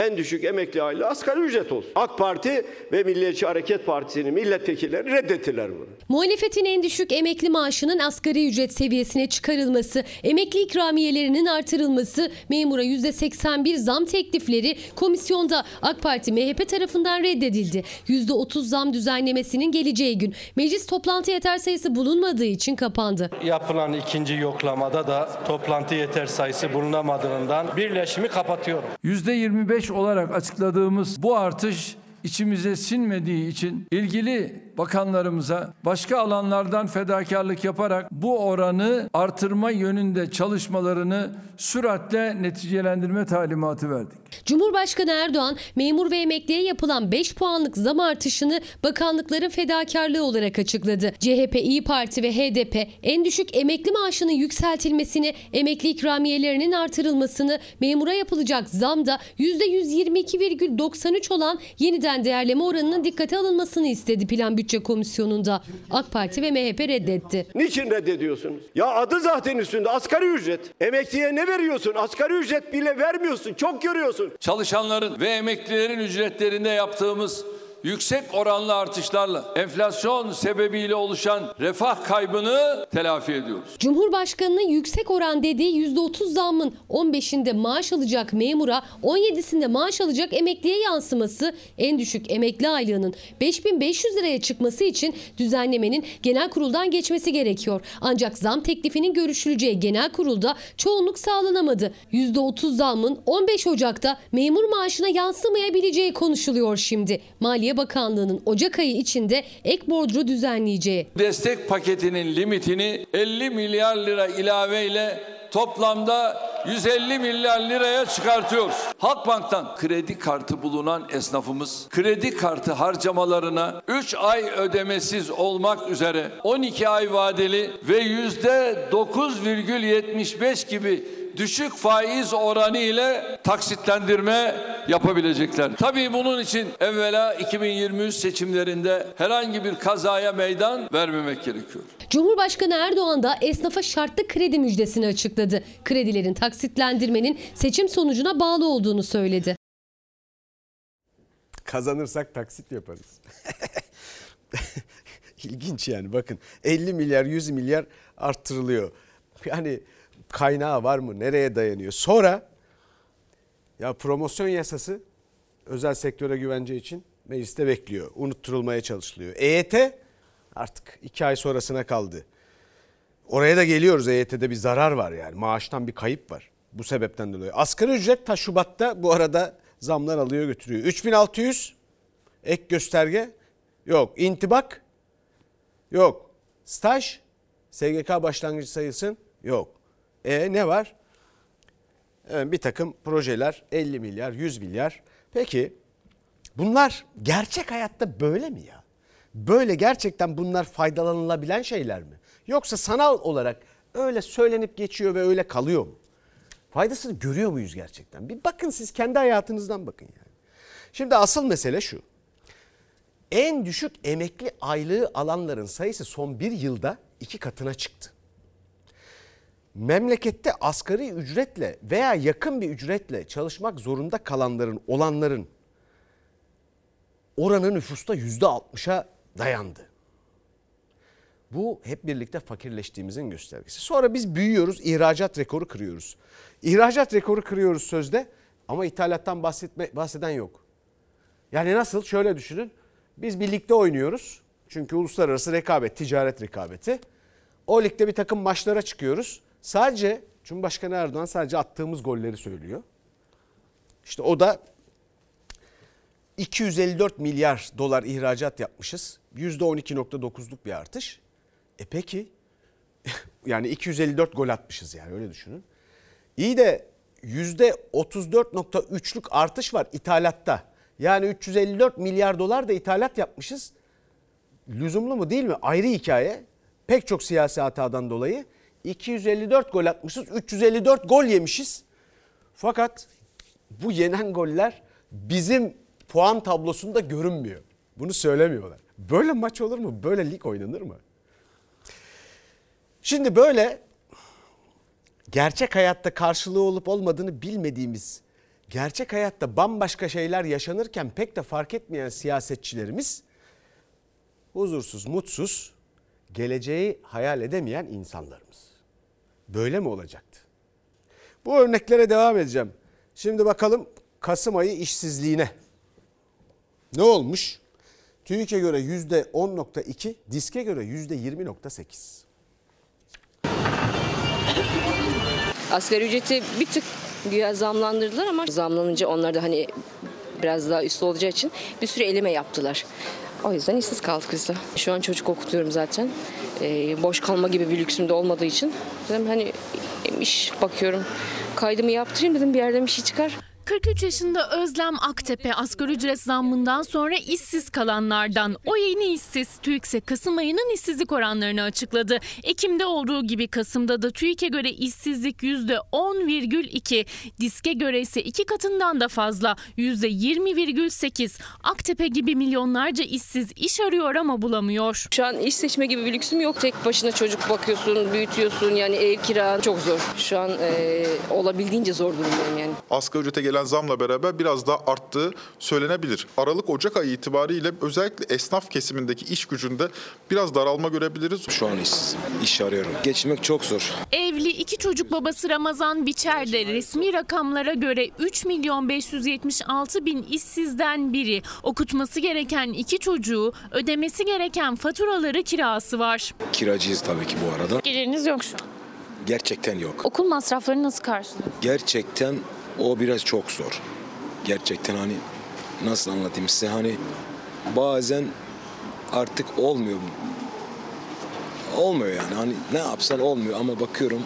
En düşük emekli aylığı asgari ücret olsun. AK Parti ve Milliyetçi Hareket Partisi'nin milletvekilleri reddettiler bunu. Muhalefetin en düşük emekli maaşının asgari ücret seviyesine çıkarılması, emekli ikramiyelerinin artırılması, memura %81 zam teklifleri komisyonda AK Parti MHP tarafından reddedildi. %30 zam düzenlemesinin geleceği gün meclis toplantı yeter sayısı bulunmadığı için kapandı. Yapılan ikinci yoklamada da toplantı yeter sayısı bulunamadığından birleşimi kapatıyorum. %25 olarak açıkladığımız bu artış içimize sinmediği için ilgili bakanlarımıza başka alanlardan fedakarlık yaparak bu oranı artırma yönünde çalışmalarını süratle neticelendirme talimatı verdik. Cumhurbaşkanı Erdoğan memur ve emekliye yapılan 5 puanlık zam artışını bakanlıkların fedakarlığı olarak açıkladı. CHP, İyi Parti ve HDP en düşük emekli maaşının yükseltilmesini, emekli ikramiyelerinin artırılmasını, memura yapılacak zam da %122,93 olan yeniden değerleme oranının dikkate alınmasını istedi Plan Bütçe Komisyonu'nda. AK Parti ve MHP reddetti. Niçin reddediyorsunuz? Ya adı zaten üstünde asgari ücret. Emekliye ne veriyorsun? Asgari ücret bile vermiyorsun. Çok görüyorsun. Çalışanların ve emeklilerin ücretlerinde yaptığımız yüksek oranlı artışlarla enflasyon sebebiyle oluşan refah kaybını telafi ediyoruz. Cumhurbaşkanının yüksek oran dediği %30 zammın 15'inde maaş alacak memura 17'sinde maaş alacak emekliye yansıması en düşük emekli aylığının 5500 liraya çıkması için düzenlemenin genel kuruldan geçmesi gerekiyor. Ancak zam teklifinin görüşüleceği genel kurulda çoğunluk sağlanamadı. %30 zammın 15 Ocak'ta memur maaşına yansımayabileceği konuşuluyor şimdi. Maliye Bakanlığı'nın Ocak ayı içinde ek bordro düzenleyeceği. Destek paketinin limitini 50 milyar lira ilaveyle toplamda 150 milyar liraya çıkartıyoruz. Halkbank'tan kredi kartı bulunan esnafımız kredi kartı harcamalarına 3 ay ödemesiz olmak üzere 12 ay vadeli ve yüzde 9,75 gibi düşük faiz oranı ile taksitlendirme yapabilecekler. Tabii bunun için evvela 2023 seçimlerinde herhangi bir kazaya meydan vermemek gerekiyor. Cumhurbaşkanı Erdoğan da esnafa şartlı kredi müjdesini açıkladı. Kredilerin taksitlendirmenin seçim sonucuna bağlı olduğunu söyledi. Kazanırsak taksit yaparız. İlginç yani bakın 50 milyar 100 milyar arttırılıyor. Yani kaynağı var mı? Nereye dayanıyor? Sonra ya promosyon yasası özel sektöre güvence için mecliste bekliyor. Unutturulmaya çalışılıyor. EYT artık iki ay sonrasına kaldı. Oraya da geliyoruz. EYT'de bir zarar var yani. Maaştan bir kayıp var. Bu sebepten dolayı. Asgari ücret ta Şubat'ta bu arada zamlar alıyor götürüyor. 3600 ek gösterge yok. İntibak yok. Staj SGK başlangıç sayısın yok. E ne var? Evet, bir takım projeler 50 milyar 100 milyar. Peki bunlar gerçek hayatta böyle mi ya? Böyle gerçekten bunlar faydalanılabilen şeyler mi? Yoksa sanal olarak öyle söylenip geçiyor ve öyle kalıyor mu? Faydasını görüyor muyuz gerçekten? Bir bakın siz kendi hayatınızdan bakın yani. Şimdi asıl mesele şu. En düşük emekli aylığı alanların sayısı son bir yılda iki katına çıktı. Memlekette asgari ücretle veya yakın bir ücretle çalışmak zorunda kalanların, olanların oranı nüfusta yüzde altmışa dayandı. Bu hep birlikte fakirleştiğimizin göstergesi. Sonra biz büyüyoruz, ihracat rekoru kırıyoruz. İhracat rekoru kırıyoruz sözde ama ithalattan bahsetme, bahseden yok. Yani nasıl? Şöyle düşünün. Biz bir ligde oynuyoruz. Çünkü uluslararası rekabet, ticaret rekabeti. O ligde bir takım maçlara çıkıyoruz. Sadece Cumhurbaşkanı Erdoğan sadece attığımız golleri söylüyor. İşte o da 254 milyar dolar ihracat yapmışız. %12.9'luk bir artış. E peki yani 254 gol atmışız yani öyle düşünün. İyi de %34.3'lük artış var ithalatta. Yani 354 milyar dolar da ithalat yapmışız. Lüzumlu mu değil mi? Ayrı hikaye. Pek çok siyasi hatadan dolayı 254 gol atmışız, 354 gol yemişiz. Fakat bu yenen goller bizim puan tablosunda görünmüyor. Bunu söylemiyorlar. Böyle maç olur mu? Böyle lig oynanır mı? Şimdi böyle gerçek hayatta karşılığı olup olmadığını bilmediğimiz, gerçek hayatta bambaşka şeyler yaşanırken pek de fark etmeyen siyasetçilerimiz huzursuz, mutsuz, geleceği hayal edemeyen insanlarımız. Böyle mi olacaktı? Bu örneklere devam edeceğim. Şimdi bakalım Kasım ayı işsizliğine. Ne olmuş? TÜİK'e göre %10.2, diske göre %20.8. Asgari ücreti bir tık güya zamlandırdılar ama zamlanınca onlar da hani biraz daha üstü olacağı için bir sürü eleme yaptılar. O yüzden işsiz kaldık biz de. Şu an çocuk okutuyorum zaten. Ee, boş kalma gibi bir lüksüm de olmadığı için. Dedim hani iş bakıyorum. Kaydımı yaptırayım dedim bir yerden bir şey çıkar. 43 yaşında Özlem Aktepe asgari ücret zammından sonra işsiz kalanlardan. O yeni işsiz. TÜİK ise Kasım ayının işsizlik oranlarını açıkladı. Ekim'de olduğu gibi Kasım'da da TÜİK'e göre işsizlik %10,2. Diske göre ise iki katından da fazla %20,8. Aktepe gibi milyonlarca işsiz iş arıyor ama bulamıyor. Şu an iş seçme gibi bir lüksüm yok. Tek başına çocuk bakıyorsun, büyütüyorsun yani ev kira çok zor. Şu an e, olabildiğince zor durumdayım yani. Asgari ücrete gelen zamla beraber biraz daha arttığı söylenebilir. Aralık-Ocak ayı itibariyle özellikle esnaf kesimindeki iş gücünde biraz daralma görebiliriz. Şu an işsizim. İş arıyorum. Geçmek çok zor. Evli iki çocuk babası Ramazan Biçer de resmi rakamlara göre 3 milyon 576 bin işsizden biri. Okutması gereken iki çocuğu, ödemesi gereken faturaları kirası var. Kiracıyız tabii ki bu arada. Geliriniz yok şu an. Gerçekten yok. Okul masraflarını nasıl karşılıyorsunuz? Gerçekten o biraz çok zor. Gerçekten hani nasıl anlatayım size hani bazen artık olmuyor. Olmuyor yani hani ne yapsan olmuyor ama bakıyorum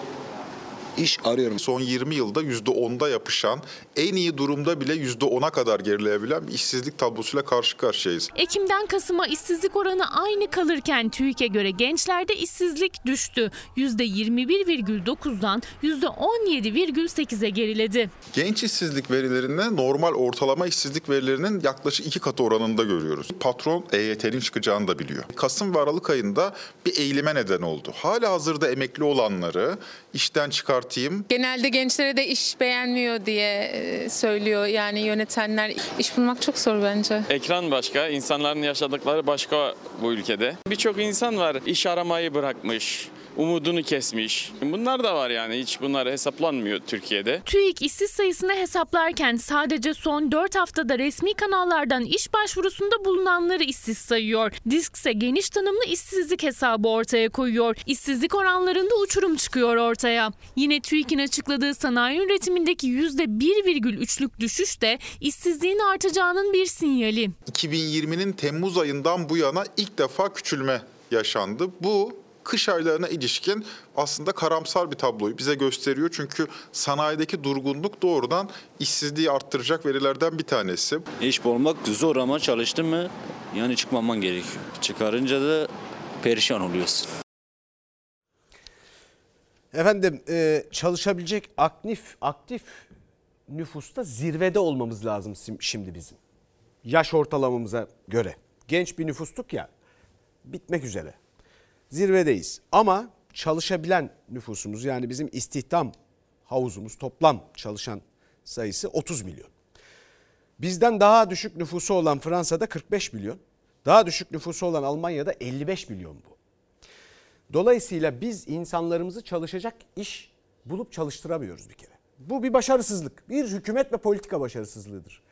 iş arıyorum. Son 20 yılda %10'da yapışan, en iyi durumda bile %10'a kadar gerileyebilen işsizlik tablosuyla karşı karşıyayız. Ekim'den Kasım'a işsizlik oranı aynı kalırken TÜİK'e göre gençlerde işsizlik düştü. %21,9'dan %17,8'e geriledi. Genç işsizlik verilerinde normal ortalama işsizlik verilerinin yaklaşık iki katı oranında görüyoruz. Patron EYT'nin çıkacağını da biliyor. Kasım ve Aralık ayında bir eğilime neden oldu. Hala hazırda emekli olanları işten çıkartayım, Genelde gençlere de iş beğenmiyor diye e, söylüyor yani yönetenler. İş bulmak çok zor bence. Ekran başka, insanların yaşadıkları başka bu ülkede. Birçok insan var iş aramayı bırakmış, umudunu kesmiş. Bunlar da var yani hiç bunlar hesaplanmıyor Türkiye'de. TÜİK işsiz sayısını hesaplarken sadece son 4 haftada resmi kanallardan iş başvurusunda bulunanları işsiz sayıyor. Disk ise geniş tanımlı işsizlik hesabı ortaya koyuyor. İşsizlik oranlarında uçurum çıkıyor ortaya. Yine TÜİK'in açıkladığı sanayi üretimindeki %1,3'lük düşüş de işsizliğin artacağının bir sinyali. 2020'nin Temmuz ayından bu yana ilk defa küçülme yaşandı. Bu kış aylarına ilişkin aslında karamsar bir tabloyu bize gösteriyor. Çünkü sanayideki durgunluk doğrudan işsizliği arttıracak verilerden bir tanesi. İş bulmak zor ama çalıştın mı yani çıkmaman gerekiyor. Çıkarınca da perişan oluyorsun. Efendim e, çalışabilecek aktif aktif nüfusta zirvede olmamız lazım şimdi bizim. Yaş ortalamamıza göre. Genç bir nüfustuk ya bitmek üzere. Zirvedeyiz ama çalışabilen nüfusumuz yani bizim istihdam havuzumuz toplam çalışan sayısı 30 milyon. Bizden daha düşük nüfusu olan Fransa'da 45 milyon. Daha düşük nüfusu olan Almanya'da 55 milyon bu. Dolayısıyla biz insanlarımızı çalışacak iş bulup çalıştıramıyoruz bir kere. Bu bir başarısızlık. Bir hükümet ve politika başarısızlığıdır.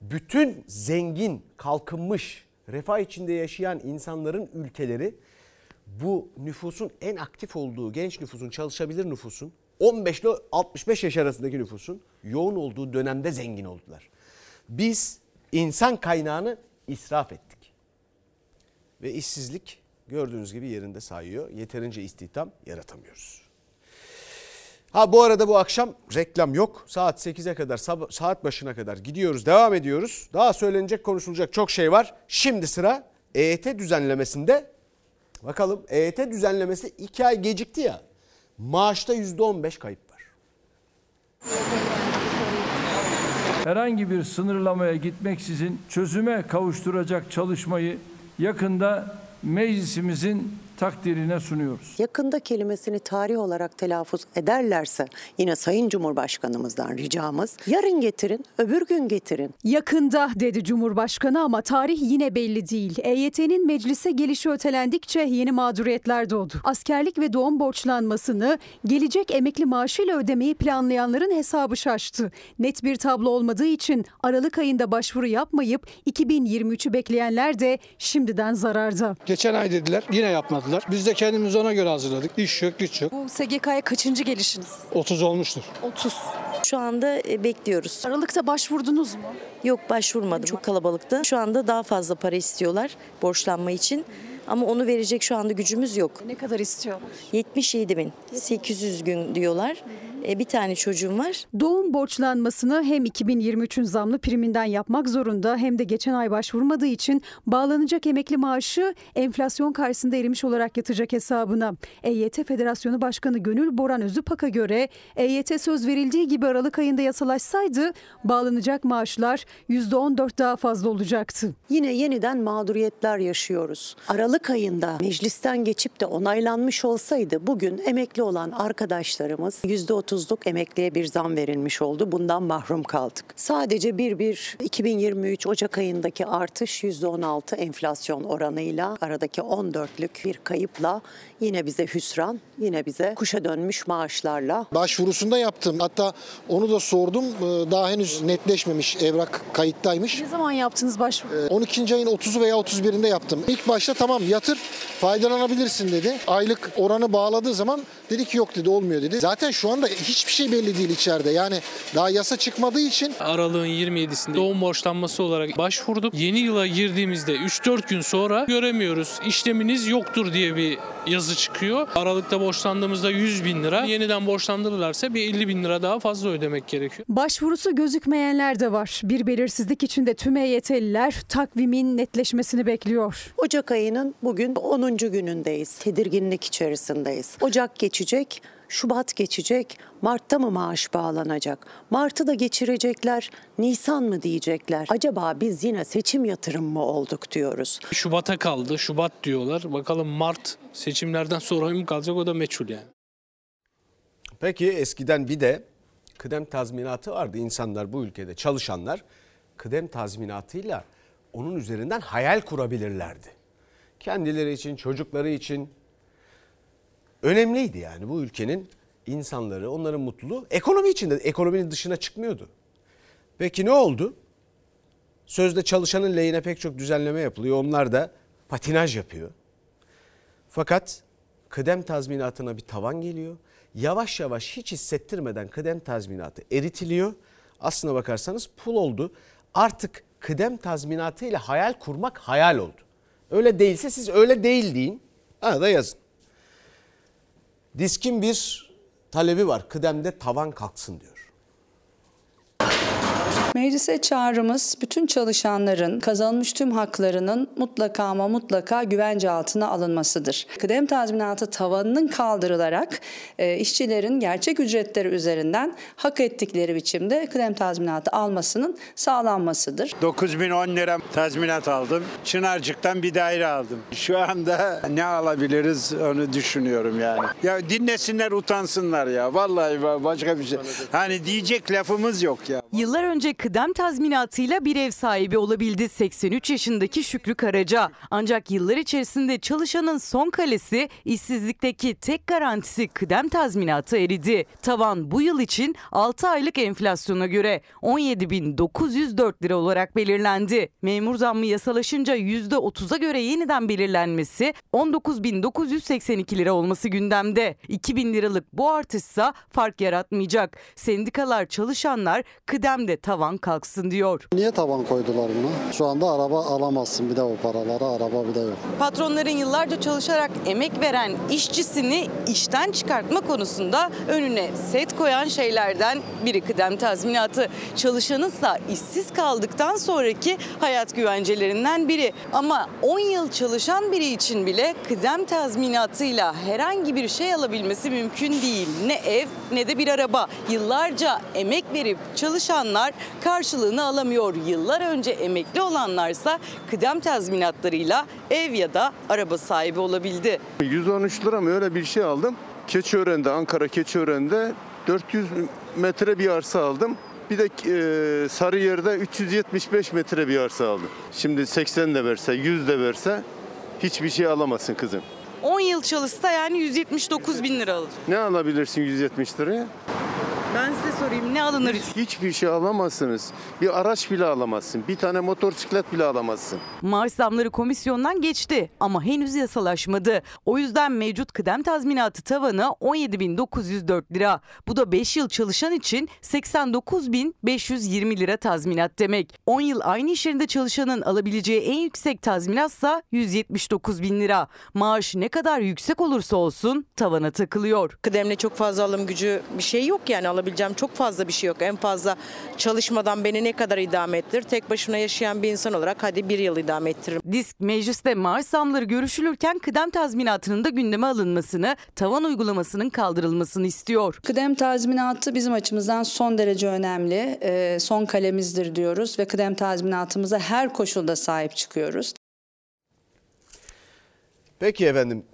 Bütün zengin, kalkınmış, refah içinde yaşayan insanların ülkeleri bu nüfusun en aktif olduğu genç nüfusun, çalışabilir nüfusun 15 ile 65 yaş arasındaki nüfusun yoğun olduğu dönemde zengin oldular. Biz insan kaynağını israf ettik. Ve işsizlik gördüğünüz gibi yerinde sayıyor. Yeterince istihdam yaratamıyoruz. Ha bu arada bu akşam reklam yok. Saat 8'e kadar saat başına kadar gidiyoruz, devam ediyoruz. Daha söylenecek, konuşulacak çok şey var. Şimdi sıra EYT düzenlemesinde. Bakalım EYT düzenlemesi 2 ay gecikti ya. Maaşta %15 kayıp var. herhangi bir sınırlamaya gitmeksizin çözüme kavuşturacak çalışmayı yakında meclisimizin takdirine sunuyoruz. Yakında kelimesini tarih olarak telaffuz ederlerse yine Sayın Cumhurbaşkanımızdan ricamız yarın getirin, öbür gün getirin. Yakında dedi Cumhurbaşkanı ama tarih yine belli değil. EYT'nin meclise gelişi ötelendikçe yeni mağduriyetler doğdu. Askerlik ve doğum borçlanmasını gelecek emekli maaşıyla ödemeyi planlayanların hesabı şaştı. Net bir tablo olmadığı için Aralık ayında başvuru yapmayıp 2023'ü bekleyenler de şimdiden zararda. Geçen ay dediler yine yapmadılar. Biz de kendimizi ona göre hazırladık. İş yok güç yok. Bu SGK'ya kaçıncı gelişiniz? 30 olmuştur. 30. Şu anda e, bekliyoruz. Aralıkta başvurdunuz mu? Yok başvurmadım. Çok kalabalıktı. Şu anda daha fazla para istiyorlar borçlanma için. Ama onu verecek şu anda gücümüz yok. Ne kadar istiyorlar? 77 bin. 800 gün diyorlar. E, bir tane çocuğum var. Doğum borçlanmasını hem 2023'ün zamlı priminden yapmak zorunda hem de geçen ay başvurmadığı için bağlanacak emekli maaşı enflasyon karşısında erimiş olarak yatacak hesabına. EYT Federasyonu Başkanı Gönül Boran Özüpak'a göre EYT söz verildiği gibi Aralık ayında yasalaşsaydı bağlanacak maaşlar %14 daha fazla olacaktı. Yine yeniden mağduriyetler yaşıyoruz. Aralık ayında meclisten geçip de onaylanmış olsaydı bugün emekli olan arkadaşlarımız %30'luk emekliye bir zam verilmiş oldu. Bundan mahrum kaldık. Sadece bir bir 2023 Ocak ayındaki artış %16 enflasyon oranıyla aradaki 14'lük bir kayıpla yine bize hüsran, yine bize kuşa dönmüş maaşlarla Başvurusunda yaptım. Hatta onu da sordum. Ee, Daha henüz netleşmemiş. Evrak kayıttaymış. Ne zaman yaptınız başvuru? Ee, 12. ayın 30'u veya 31'inde yaptım. İlk başta tamam yatır faydalanabilirsin dedi. Aylık oranı bağladığı zaman dedi ki yok dedi olmuyor dedi. Zaten şu anda hiçbir şey belli değil içeride. Yani daha yasa çıkmadığı için Aralığın 27'sinde doğum borçlanması olarak başvurduk. Yeni yıla girdiğimizde 3-4 gün sonra göremiyoruz. İşleminiz yoktur diye bir yazı çıkıyor. Aralıkta borçlandığımızda 100 bin lira. Yeniden borçlandırırlarsa bir 50 bin lira daha fazla ödemek gerekiyor. Başvurusu gözükmeyenler de var. Bir belirsizlik içinde tüm EYT'liler takvimin netleşmesini bekliyor. Ocak ayının bugün 10. günündeyiz. Tedirginlik içerisindeyiz. Ocak geçecek, Şubat geçecek, Mart'ta mı maaş bağlanacak? Mart'ı da geçirecekler, Nisan mı diyecekler? Acaba biz yine seçim yatırım mı olduk diyoruz. Şubat'a kaldı. Şubat diyorlar. Bakalım Mart seçimlerden sonra mı kalacak o da meçhul yani. Peki eskiden bir de kıdem tazminatı vardı. İnsanlar bu ülkede çalışanlar kıdem tazminatıyla onun üzerinden hayal kurabilirlerdi. Kendileri için, çocukları için önemliydi yani bu ülkenin insanları, onların mutluluğu ekonomi içinde, ekonominin dışına çıkmıyordu. Peki ne oldu? Sözde çalışanın lehine pek çok düzenleme yapılıyor. Onlar da patinaj yapıyor. Fakat kıdem tazminatına bir tavan geliyor. Yavaş yavaş hiç hissettirmeden kıdem tazminatı eritiliyor. Aslına bakarsanız pul oldu. Artık kıdem tazminatı ile hayal kurmak hayal oldu. Öyle değilse siz öyle değil deyin. Arada yazın. Diskin bir talebi var. Kıdemde tavan kalksın diyor. Meclise çağrımız bütün çalışanların kazanmış tüm haklarının mutlaka ama mutlaka güvence altına alınmasıdır. Kıdem tazminatı tavanının kaldırılarak e, işçilerin gerçek ücretleri üzerinden hak ettikleri biçimde kıdem tazminatı almasının sağlanmasıdır. 9010 lira tazminat aldım. Çınarcık'tan bir daire aldım. Şu anda ne alabiliriz onu düşünüyorum yani. Ya dinlesinler utansınlar ya. Vallahi başka bir şey. Hani diyecek lafımız yok ya. Yıllar önce kıdem tazminatıyla bir ev sahibi olabildi 83 yaşındaki Şükrü Karaca. Ancak yıllar içerisinde çalışanın son kalesi işsizlikteki tek garantisi kıdem tazminatı eridi. Tavan bu yıl için 6 aylık enflasyona göre 17.904 lira olarak belirlendi. Memur zammı yasalaşınca %30'a göre yeniden belirlenmesi 19.982 lira olması gündemde. 2000 liralık bu artışsa fark yaratmayacak. Sendikalar çalışanlar kıdemde tavan kalksın diyor. Niye taban koydular buna? Şu anda araba alamazsın bir de o paralara araba bir de yok. Patronların yıllarca çalışarak emek veren işçisini işten çıkartma konusunda önüne set koyan şeylerden biri kıdem tazminatı. Çalışanınsa işsiz kaldıktan sonraki hayat güvencelerinden biri. Ama 10 yıl çalışan biri için bile kıdem tazminatıyla herhangi bir şey alabilmesi mümkün değil. Ne ev ne de bir araba. Yıllarca emek verip çalışanlar karşılığını alamıyor. Yıllar önce emekli olanlarsa kıdem tazminatlarıyla ev ya da araba sahibi olabildi. 113 lira mı öyle bir şey aldım. Keçiören'de, Ankara Keçiören'de 400 metre bir arsa aldım. Bir de e, Sarıyer'de 375 metre bir arsa aldım. Şimdi 80 de verse, 100 de verse hiçbir şey alamazsın kızım. 10 yıl çalışsa yani 179 bin lira alır. Ne alabilirsin 170 liraya? Ben size sorayım ne alınır? Hiçbir şey alamazsınız. Bir araç bile alamazsın. Bir tane motosiklet bile alamazsın. Maaş zamları komisyondan geçti ama henüz yasalaşmadı. O yüzden mevcut kıdem tazminatı tavanı 17.904 lira. Bu da 5 yıl çalışan için 89.520 lira tazminat demek. 10 yıl aynı iş yerinde çalışanın alabileceği en yüksek tazminatsa 179 bin lira. Maaş ne kadar yüksek olursa olsun tavana takılıyor. Kıdemle çok fazla alım gücü bir şey yok yani alabileceğim çok fazla bir şey yok. En fazla çalışmadan beni ne kadar idame ettirir? Tek başına yaşayan bir insan olarak hadi bir yıl idame ettiririm. Disk mecliste maaş zamları görüşülürken kıdem tazminatının da gündeme alınmasını, tavan uygulamasının kaldırılmasını istiyor. Kıdem tazminatı bizim açımızdan son derece önemli. Ee, son kalemizdir diyoruz ve kıdem tazminatımıza her koşulda sahip çıkıyoruz. Peki efendim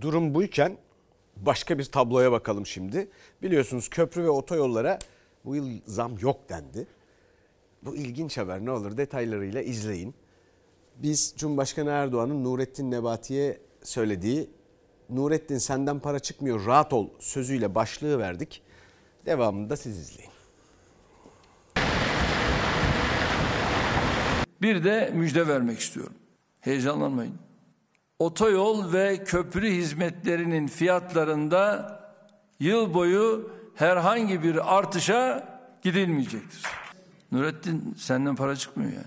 durum buyken başka bir tabloya bakalım şimdi. Biliyorsunuz köprü ve otoyollara bu yıl zam yok dendi. Bu ilginç haber ne olur detaylarıyla izleyin. Biz Cumhurbaşkanı Erdoğan'ın Nurettin Nebati'ye söylediği Nurettin senden para çıkmıyor rahat ol sözüyle başlığı verdik. Devamını da siz izleyin. Bir de müjde vermek istiyorum. Heyecanlanmayın. Otoyol ve köprü hizmetlerinin fiyatlarında yıl boyu herhangi bir artışa gidilmeyecektir. Nurettin senden para çıkmıyor yani.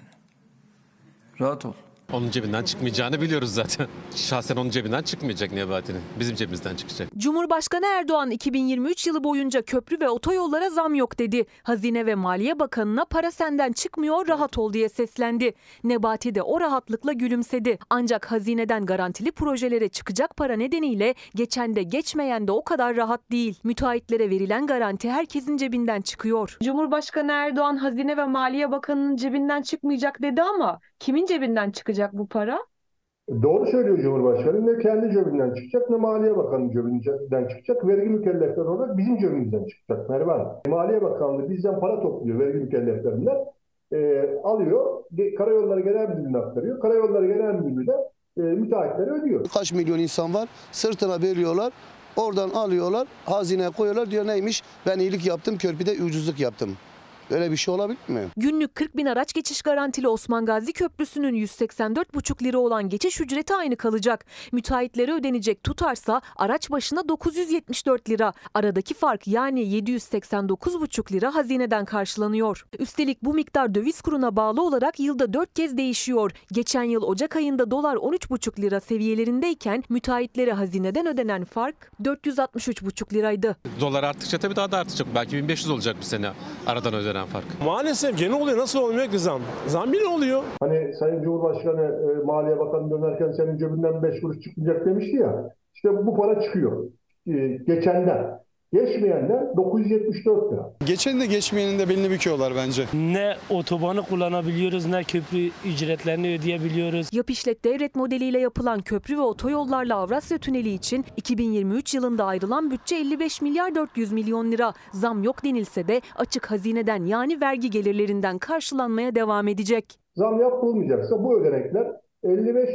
Rahat ol. Onun cebinden çıkmayacağını biliyoruz zaten. Şahsen onun cebinden çıkmayacak Nebati'nin. Bizim cebimizden çıkacak. Cumhurbaşkanı Erdoğan 2023 yılı boyunca köprü ve otoyollara zam yok dedi. Hazine ve Maliye Bakanı'na para senden çıkmıyor rahat ol diye seslendi. Nebati de o rahatlıkla gülümsedi. Ancak hazineden garantili projelere çıkacak para nedeniyle geçen de geçmeyen de o kadar rahat değil. Müteahhitlere verilen garanti herkesin cebinden çıkıyor. Cumhurbaşkanı Erdoğan Hazine ve Maliye Bakanı'nın cebinden çıkmayacak dedi ama kimin cebinden çıkacak bu para? Doğru söylüyor Cumhurbaşkanı. Ne kendi cebinden çıkacak ne Maliye Bakanı cebinden çıkacak. Vergi mükellefleri olarak bizim cebimizden çıkacak Merve Hanım. Maliye Bakanlığı bizden para topluyor vergi mükelleflerinden. E, alıyor, Karayolları Genel Müdürlüğü'ne aktarıyor. Karayolları Genel Müdürlüğü de e, müteahhitlere ödüyor. Kaç milyon insan var sırtına veriyorlar. Oradan alıyorlar, hazineye koyuyorlar diyor neymiş? Ben iyilik yaptım, körpüde ucuzluk yaptım. Böyle bir şey olabilir mi? Günlük 40 bin araç geçiş garantili Osman Gazi Köprüsü'nün 184,5 lira olan geçiş ücreti aynı kalacak. Müteahhitlere ödenecek tutarsa araç başına 974 lira. Aradaki fark yani 789,5 lira hazineden karşılanıyor. Üstelik bu miktar döviz kuruna bağlı olarak yılda 4 kez değişiyor. Geçen yıl Ocak ayında dolar 13,5 lira seviyelerindeyken müteahhitlere hazineden ödenen fark 463,5 liraydı. Dolar arttıkça tabii daha da artacak. Belki 1500 olacak bu sene aradan ödenen fark. Maalesef gene oluyor. Nasıl olmuyor ki zam? Zam yine oluyor. Hani Sayın Cumhurbaşkanı e, Maliye Bakanı dönerken senin cebinden 5 kuruş çıkmayacak demişti ya. İşte bu para çıkıyor. E, geçenden. Geçmeyenden 974 lira. Geçen de geçmeyenin de belini büküyorlar bence. Ne otobanı kullanabiliyoruz ne köprü ücretlerini ödeyebiliyoruz. Yap işlet devret modeliyle yapılan köprü ve otoyollarla Avrasya Tüneli için 2023 yılında ayrılan bütçe 55 milyar 400 milyon lira. Zam yok denilse de açık hazineden yani vergi gelirlerinden karşılanmaya devam edecek. Zam yapılmayacaksa bu ödenekler 55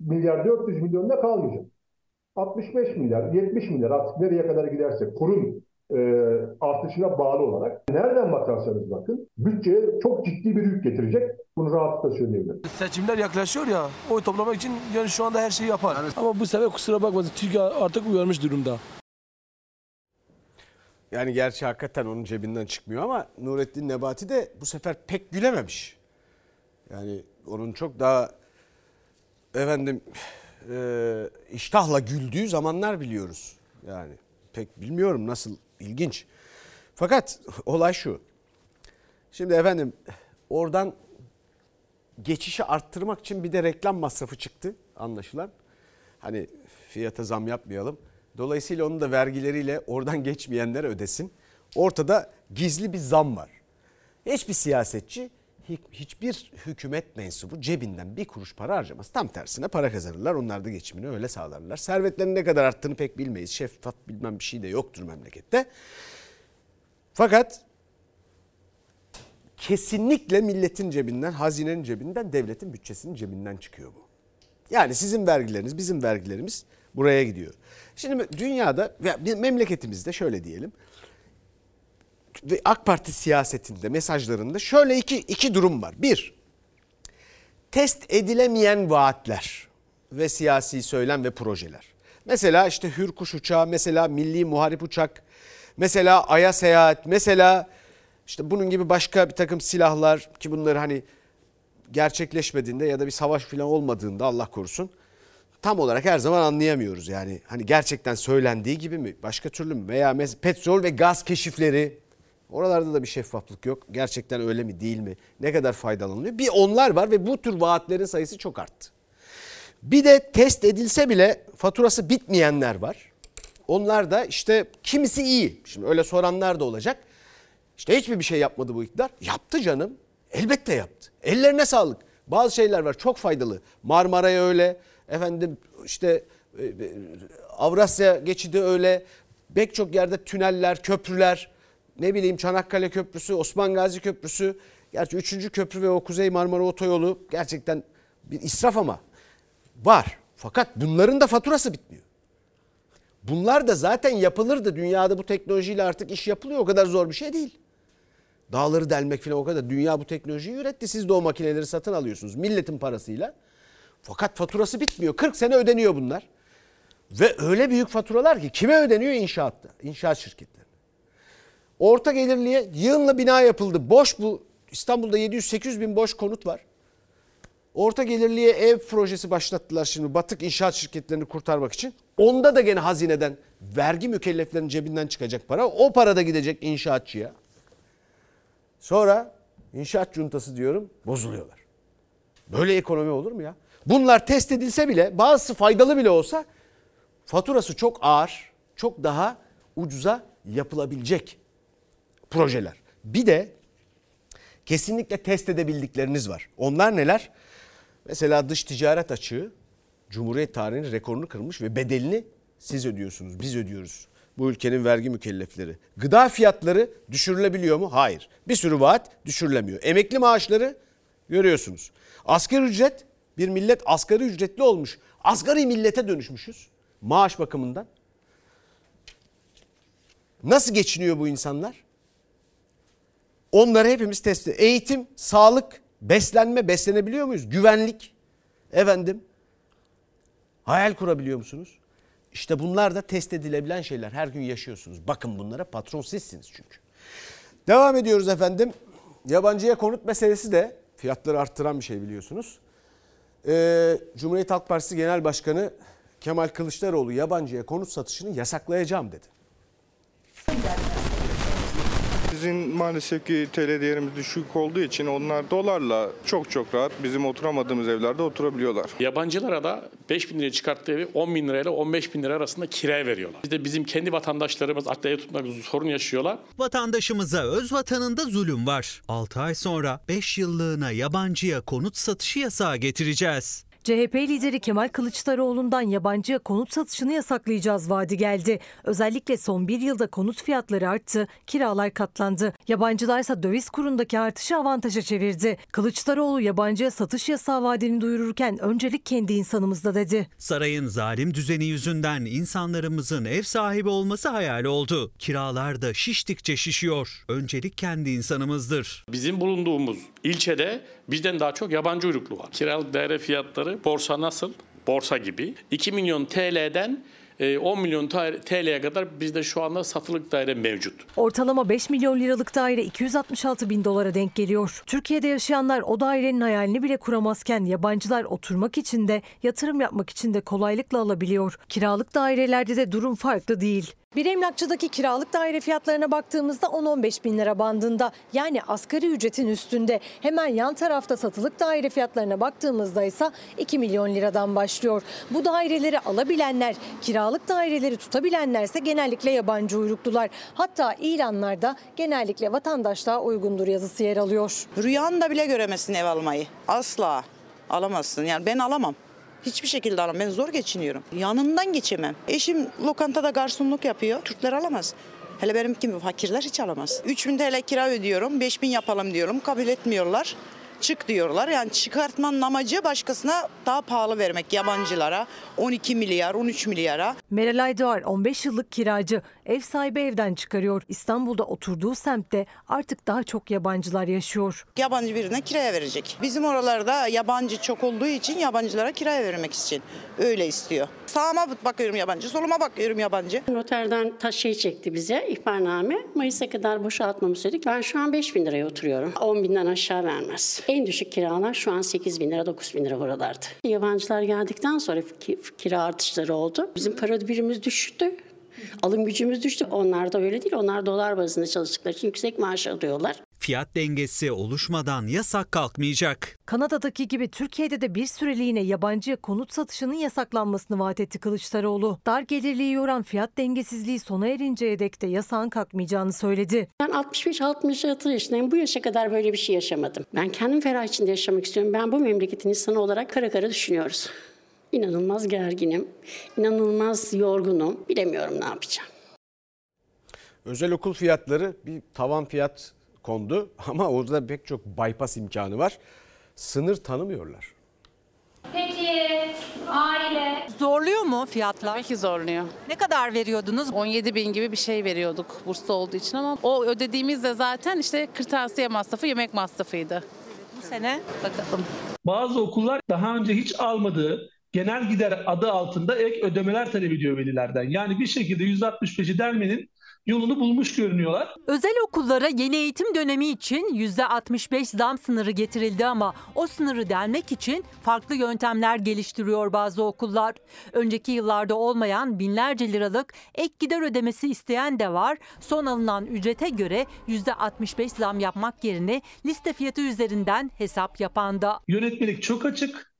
milyar 400 milyonda kalmayacak. 65 milyar, 70 milyar artık nereye kadar giderse kurun e, artışına bağlı olarak nereden bakarsanız bakın bütçeye çok ciddi bir yük getirecek. Bunu rahatlıkla söyleyebilirim. Seçimler yaklaşıyor ya oy toplamak için yani şu anda her şeyi yapar. Ama bu sefer kusura bakmasın Türkiye artık uyarmış durumda. Yani gerçi hakikaten onun cebinden çıkmıyor ama Nurettin Nebati de bu sefer pek gülememiş. Yani onun çok daha efendim e, iştahla güldüğü zamanlar biliyoruz. Yani pek bilmiyorum nasıl ilginç. Fakat olay şu. Şimdi efendim oradan geçişi arttırmak için bir de reklam masrafı çıktı anlaşılan. Hani fiyata zam yapmayalım. Dolayısıyla onun da vergileriyle oradan geçmeyenler ödesin. Ortada gizli bir zam var. Hiçbir siyasetçi hiçbir hükümet mensubu cebinden bir kuruş para harcamaz. Tam tersine para kazanırlar. Onlar da geçimini öyle sağlarlar. Servetlerin ne kadar arttığını pek bilmeyiz. Şeffaf bilmem bir şey de yoktur memlekette. Fakat kesinlikle milletin cebinden, hazinenin cebinden, devletin bütçesinin cebinden çıkıyor bu. Yani sizin vergileriniz, bizim vergilerimiz buraya gidiyor. Şimdi dünyada memleketimizde şöyle diyelim. AK Parti siyasetinde, mesajlarında şöyle iki, iki durum var. Bir, test edilemeyen vaatler ve siyasi söylem ve projeler. Mesela işte Hürkuş uçağı, mesela Milli Muharip uçak, mesela Ay'a seyahat, mesela işte bunun gibi başka bir takım silahlar ki bunları hani gerçekleşmediğinde ya da bir savaş falan olmadığında Allah korusun tam olarak her zaman anlayamıyoruz. Yani hani gerçekten söylendiği gibi mi başka türlü mü veya petrol ve gaz keşifleri oralarda da bir şeffaflık yok. Gerçekten öyle mi değil mi ne kadar faydalanılıyor bir onlar var ve bu tür vaatlerin sayısı çok arttı. Bir de test edilse bile faturası bitmeyenler var. Onlar da işte kimisi iyi. Şimdi öyle soranlar da olacak. İşte hiçbir bir şey yapmadı bu iktidar. Yaptı canım. Elbette yaptı. Ellerine sağlık. Bazı şeyler var çok faydalı. Marmara'ya öyle. Efendim işte Avrasya geçidi öyle. Pek çok yerde tüneller, köprüler. Ne bileyim Çanakkale Köprüsü, Osman Gazi Köprüsü. Gerçi 3. köprü ve o Kuzey Marmara Otoyolu gerçekten bir israf ama var. Fakat bunların da faturası bitmiyor. Bunlar da zaten yapılırdı. Dünyada bu teknolojiyle artık iş yapılıyor. O kadar zor bir şey değil. Dağları delmek falan o kadar. Dünya bu teknolojiyi üretti. Siz de o makineleri satın alıyorsunuz milletin parasıyla. Fakat faturası bitmiyor. 40 sene ödeniyor bunlar. Ve öyle büyük faturalar ki kime ödeniyor inşaatta, inşaat şirketlerine. Orta gelirliye yığınla bina yapıldı. Boş bu İstanbul'da 700-800 bin boş konut var. Orta gelirliye ev projesi başlattılar şimdi batık inşaat şirketlerini kurtarmak için. Onda da gene hazineden vergi mükelleflerinin cebinden çıkacak para. O para da gidecek inşaatçıya. Sonra inşaat cuntası diyorum bozuluyorlar. Böyle ekonomi olur mu ya? Bunlar test edilse bile bazısı faydalı bile olsa faturası çok ağır, çok daha ucuza yapılabilecek projeler. Bir de kesinlikle test edebildikleriniz var. Onlar neler? Mesela dış ticaret açığı Cumhuriyet tarihinin rekorunu kırmış ve bedelini siz ödüyorsunuz, biz ödüyoruz. Bu ülkenin vergi mükellefleri. Gıda fiyatları düşürülebiliyor mu? Hayır. Bir sürü vaat düşürülemiyor. Emekli maaşları görüyorsunuz. Asgari ücret bir millet asgari ücretli olmuş. Asgari millete dönüşmüşüz maaş bakımından. Nasıl geçiniyor bu insanlar? Onları hepimiz test Eğitim, sağlık, beslenme, beslenebiliyor muyuz? Güvenlik, efendim, hayal kurabiliyor musunuz? İşte bunlar da test edilebilen şeyler. Her gün yaşıyorsunuz. Bakın bunlara patron sizsiniz çünkü. Devam ediyoruz efendim. Yabancıya konut meselesi de fiyatları arttıran bir şey biliyorsunuz. Ee, Cumhuriyet Halk Partisi Genel Başkanı Kemal Kılıçdaroğlu yabancıya konut satışını yasaklayacağım dedi. Bizim maalesef ki TL değerimiz düşük olduğu için onlar dolarla çok çok rahat bizim oturamadığımız evlerde oturabiliyorlar. Yabancılara da 5 bin liraya çıkarttığı evi 10 bin lirayla 15 bin lira arasında kiraya veriyorlar. Bir de bizim kendi vatandaşlarımız akla ev tutmak sorun yaşıyorlar. Vatandaşımıza öz vatanında zulüm var. 6 ay sonra 5 yıllığına yabancıya konut satışı yasağı getireceğiz. CHP lideri Kemal Kılıçdaroğlu'ndan yabancıya konut satışını yasaklayacağız vaadi geldi. Özellikle son bir yılda konut fiyatları arttı, kiralar katlandı. Yabancılarsa döviz kurundaki artışı avantaja çevirdi. Kılıçdaroğlu yabancıya satış yasağı vaadini duyururken öncelik kendi insanımızda dedi. Sarayın zalim düzeni yüzünden insanlarımızın ev sahibi olması hayal oldu. Kiralar da şiştikçe şişiyor. Öncelik kendi insanımızdır. Bizim bulunduğumuz ilçede bizden daha çok yabancı uyruklu var. Kiralık daire fiyatları borsa nasıl? Borsa gibi. 2 milyon TL'den e, 10 milyon TL'ye kadar bizde şu anda satılık daire mevcut. Ortalama 5 milyon liralık daire 266 bin dolara denk geliyor. Türkiye'de yaşayanlar o dairenin hayalini bile kuramazken yabancılar oturmak için de yatırım yapmak için de kolaylıkla alabiliyor. Kiralık dairelerde de durum farklı değil. Bir emlakçıdaki kiralık daire fiyatlarına baktığımızda 10-15 bin lira bandında yani asgari ücretin üstünde. Hemen yan tarafta satılık daire fiyatlarına baktığımızda ise 2 milyon liradan başlıyor. Bu daireleri alabilenler, kiralık daireleri tutabilenlerse genellikle yabancı uyruklular. Hatta ilanlarda genellikle vatandaşlığa uygundur yazısı yer alıyor. Rüyanda bile göremezsin ev almayı. Asla alamazsın. Yani ben alamam. Hiçbir şekilde alamam. Ben zor geçiniyorum. Yanından geçemem. Eşim lokantada garsonluk yapıyor. Türkler alamaz. Hele benim gibi fakirler hiç alamaz. 3000 TL kira ödüyorum. 5000 yapalım diyorum. Kabul etmiyorlar. Çık diyorlar. Yani çıkartmanın amacı başkasına daha pahalı vermek yabancılara. 12 milyar, 13 milyara. Meral Aydoğar 15 yıllık kiracı. Ev sahibi evden çıkarıyor. İstanbul'da oturduğu semtte artık daha çok yabancılar yaşıyor. Yabancı birine kiraya verecek. Bizim oralarda yabancı çok olduğu için yabancılara kiraya vermek için öyle istiyor. Sağıma bakıyorum yabancı, soluma bakıyorum yabancı. Noterden taş şey çekti bize ihbarname. Mayıs'a kadar boşaltmamı söyledik. Ben şu an 5 bin liraya oturuyorum. 10 binden aşağı vermez. En düşük kiralar şu an 8 bin lira, 9 bin lira buralardı. Yabancılar geldikten sonra kira artışları oldu. Bizim para birimimiz düştü. Alım gücümüz düştü. Onlar da öyle değil. Onlar dolar bazında çalıştıkları için yüksek maaş alıyorlar. Fiyat dengesi oluşmadan yasak kalkmayacak. Kanada'daki gibi Türkiye'de de bir süreliğine yabancı konut satışının yasaklanmasını vaat etti Kılıçdaroğlu. Dar gelirliği yoran fiyat dengesizliği sona erinceye dek de yasağın kalkmayacağını söyledi. Ben 65-66 yaşındayım. Bu yaşa kadar böyle bir şey yaşamadım. Ben kendim ferah içinde yaşamak istiyorum. Ben bu memleketin insanı olarak kara kara düşünüyoruz. İnanılmaz gerginim, inanılmaz yorgunum. Bilemiyorum ne yapacağım. Özel okul fiyatları bir tavan fiyat kondu ama orada pek çok bypass imkanı var. Sınır tanımıyorlar. Peki aile Zorluyor mu fiyatlar? Tabii ki zorluyor. Ne kadar veriyordunuz? 17 bin gibi bir şey veriyorduk burslu olduğu için ama o ödediğimiz de zaten işte kırtasiye masrafı, yemek masrafıydı. Bu sene Bakalım. Bazı okullar daha önce hiç almadığı genel gider adı altında ek ödemeler talep ediyor velilerden. Yani bir şekilde %65'i delmenin yolunu bulmuş görünüyorlar. Özel okullara yeni eğitim dönemi için %65 zam sınırı getirildi ama o sınırı delmek için farklı yöntemler geliştiriyor bazı okullar. Önceki yıllarda olmayan binlerce liralık ek gider ödemesi isteyen de var. Son alınan ücrete göre %65 zam yapmak yerine liste fiyatı üzerinden hesap yapan da. Yönetmelik çok açık.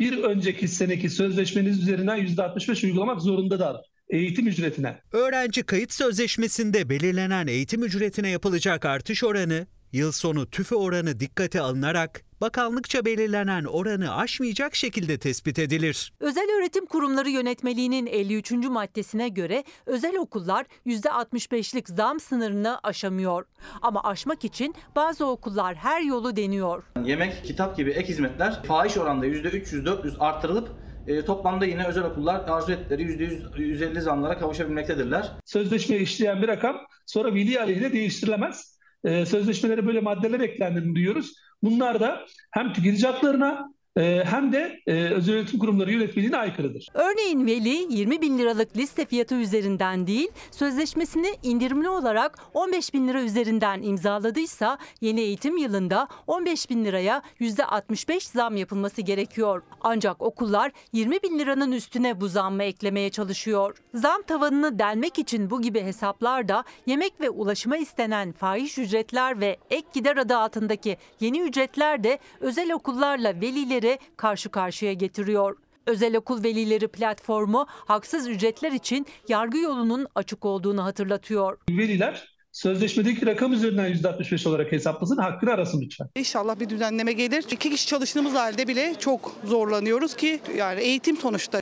Bir önceki seneki sözleşmeniz üzerinden %65 uygulamak zorundalar eğitim ücretine. Öğrenci kayıt sözleşmesinde belirlenen eğitim ücretine yapılacak artış oranı, yıl sonu tüfe oranı dikkate alınarak bakanlıkça belirlenen oranı aşmayacak şekilde tespit edilir. Özel öğretim kurumları yönetmeliğinin 53. maddesine göre özel okullar %65'lik zam sınırını aşamıyor. Ama aşmak için bazı okullar her yolu deniyor. Yemek, kitap gibi ek hizmetler fahiş oranda %300-400 artırılıp e, toplamda yine özel okullar arzu ettikleri %100, %150 zamlara kavuşabilmektedirler. Sözleşme işleyen bir rakam sonra veli aleyhine değiştirilemez. Ee, sözleşmelere böyle maddeler eklendiğini duyuyoruz. Bunlar da hem tüketici haklarına hem de e, özel öğretim kurumları yönetmeliğine aykırıdır. Örneğin veli 20 bin liralık liste fiyatı üzerinden değil, sözleşmesini indirimli olarak 15 bin lira üzerinden imzaladıysa yeni eğitim yılında 15 bin liraya %65 zam yapılması gerekiyor. Ancak okullar 20 bin liranın üstüne bu zammı eklemeye çalışıyor. Zam tavanını delmek için bu gibi hesaplarda yemek ve ulaşıma istenen fahiş ücretler ve ek gider adı altındaki yeni ücretler de özel okullarla velileri karşı karşıya getiriyor. Özel okul velileri platformu haksız ücretler için yargı yolunun açık olduğunu hatırlatıyor. Veliler sözleşmedeki rakam üzerinden %65 olarak hesaplasın, hakkını arasın lütfen. İnşallah bir düzenleme gelir. İki kişi çalıştığımız halde bile çok zorlanıyoruz ki yani eğitim sonuçta.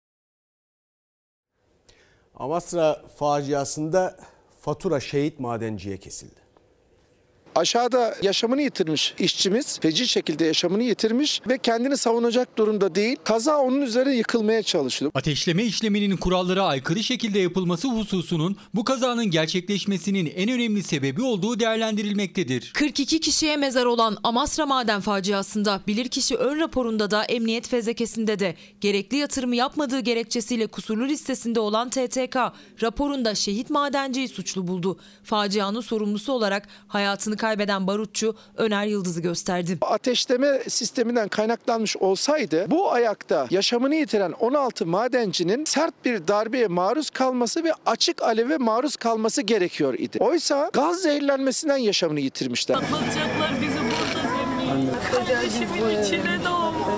Amasra faciasında fatura şehit madenciye kesildi. Aşağıda yaşamını yitirmiş işçimiz feci şekilde yaşamını yitirmiş ve kendini savunacak durumda değil. Kaza onun üzerine yıkılmaya çalışıyor. Ateşleme işleminin kurallara aykırı şekilde yapılması hususunun bu kazanın gerçekleşmesinin en önemli sebebi olduğu değerlendirilmektedir. 42 kişiye mezar olan Amasra maden faciasında bilirkişi ön raporunda da emniyet fezlekesinde de gerekli yatırımı yapmadığı gerekçesiyle kusurlu listesinde olan TTK raporunda şehit madenciyi suçlu buldu. Facianın sorumlusu olarak hayatını kaybeden barutçu Öner Yıldız'ı gösterdi. Ateşleme sisteminden kaynaklanmış olsaydı bu ayakta yaşamını yitiren 16 madencinin sert bir darbeye maruz kalması ve açık aleve maruz kalması gerekiyor idi. Oysa gaz zehirlenmesinden yaşamını yitirmişler. Atlatacaklar bizi burada demeyin. Kardeşimin içine doğdu.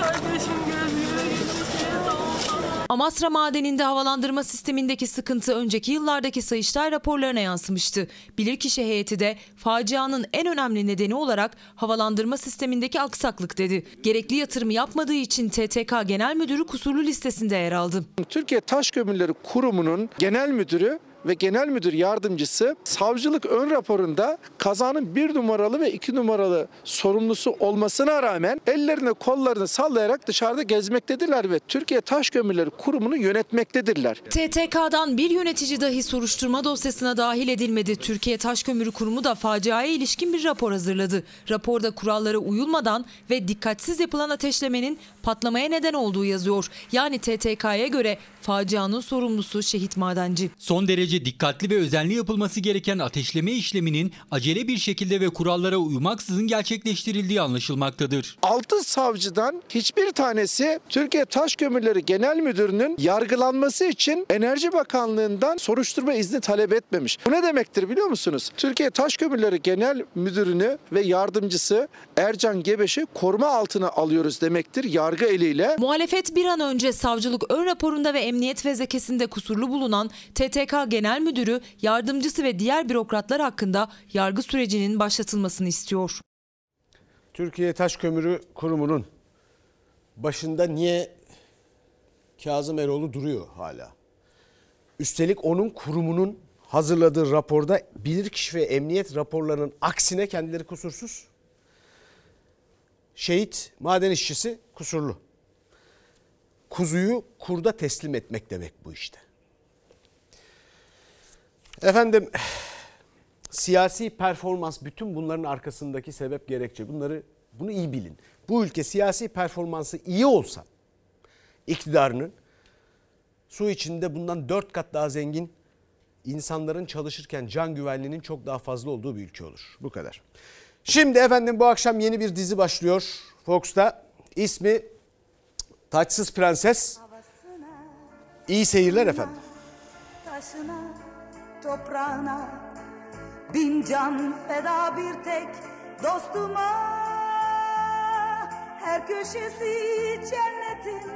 Kardeşim gözüme içine doğdu. Amasra madeninde havalandırma sistemindeki sıkıntı önceki yıllardaki Sayıştay raporlarına yansımıştı. Bilirkişi heyeti de facianın en önemli nedeni olarak havalandırma sistemindeki aksaklık dedi. Gerekli yatırımı yapmadığı için TTK Genel Müdürü kusurlu listesinde yer aldı. Türkiye Taş Kömürleri Kurumu'nun genel müdürü ve genel müdür yardımcısı savcılık ön raporunda kazanın bir numaralı ve iki numaralı sorumlusu olmasına rağmen ellerini kollarını sallayarak dışarıda gezmektedirler ve Türkiye Taş Kömürleri Kurumu'nu yönetmektedirler. TTK'dan bir yönetici dahi soruşturma dosyasına dahil edilmedi. Türkiye Taş Kömürü Kurumu da faciaya ilişkin bir rapor hazırladı. Raporda kurallara uyulmadan ve dikkatsiz yapılan ateşlemenin patlamaya neden olduğu yazıyor. Yani TTK'ya göre facianın sorumlusu şehit madenci. Son derece dikkatli ve özenli yapılması gereken ateşleme işleminin acele bir şekilde ve kurallara uymaksızın gerçekleştirildiği anlaşılmaktadır. 6 savcıdan hiçbir tanesi Türkiye Taş Kömürleri Genel Müdürü'nün yargılanması için Enerji Bakanlığı'ndan soruşturma izni talep etmemiş. Bu ne demektir biliyor musunuz? Türkiye Taş Kömürleri Genel Müdürünü ve yardımcısı Ercan Gebeş'i koruma altına alıyoruz demektir yargı eliyle. Muhalefet bir an önce savcılık ön raporunda ve emniyet fezlekesinde kusurlu bulunan TTK Genel Müdürü, yardımcısı ve diğer bürokratlar hakkında yargı sürecinin başlatılmasını istiyor. Türkiye Taş Kömürü Kurumu'nun başında niye Kazım Eroğlu duruyor hala? Üstelik onun kurumunun hazırladığı raporda bilirkişi ve emniyet raporlarının aksine kendileri kusursuz. Şehit maden işçisi kusurlu. Kuzuyu kurda teslim etmek demek bu işte. Efendim siyasi performans bütün bunların arkasındaki sebep gerekçe. Bunları bunu iyi bilin. Bu ülke siyasi performansı iyi olsa iktidarının su içinde bundan dört kat daha zengin insanların çalışırken can güvenliğinin çok daha fazla olduğu bir ülke olur. Bu kadar. Şimdi efendim bu akşam yeni bir dizi başlıyor Fox'ta. İsmi Taçsız Prenses. İyi seyirler efendim. taşına, toprağına. Bin can feda bir tek dostuma. Her köşesi cennetin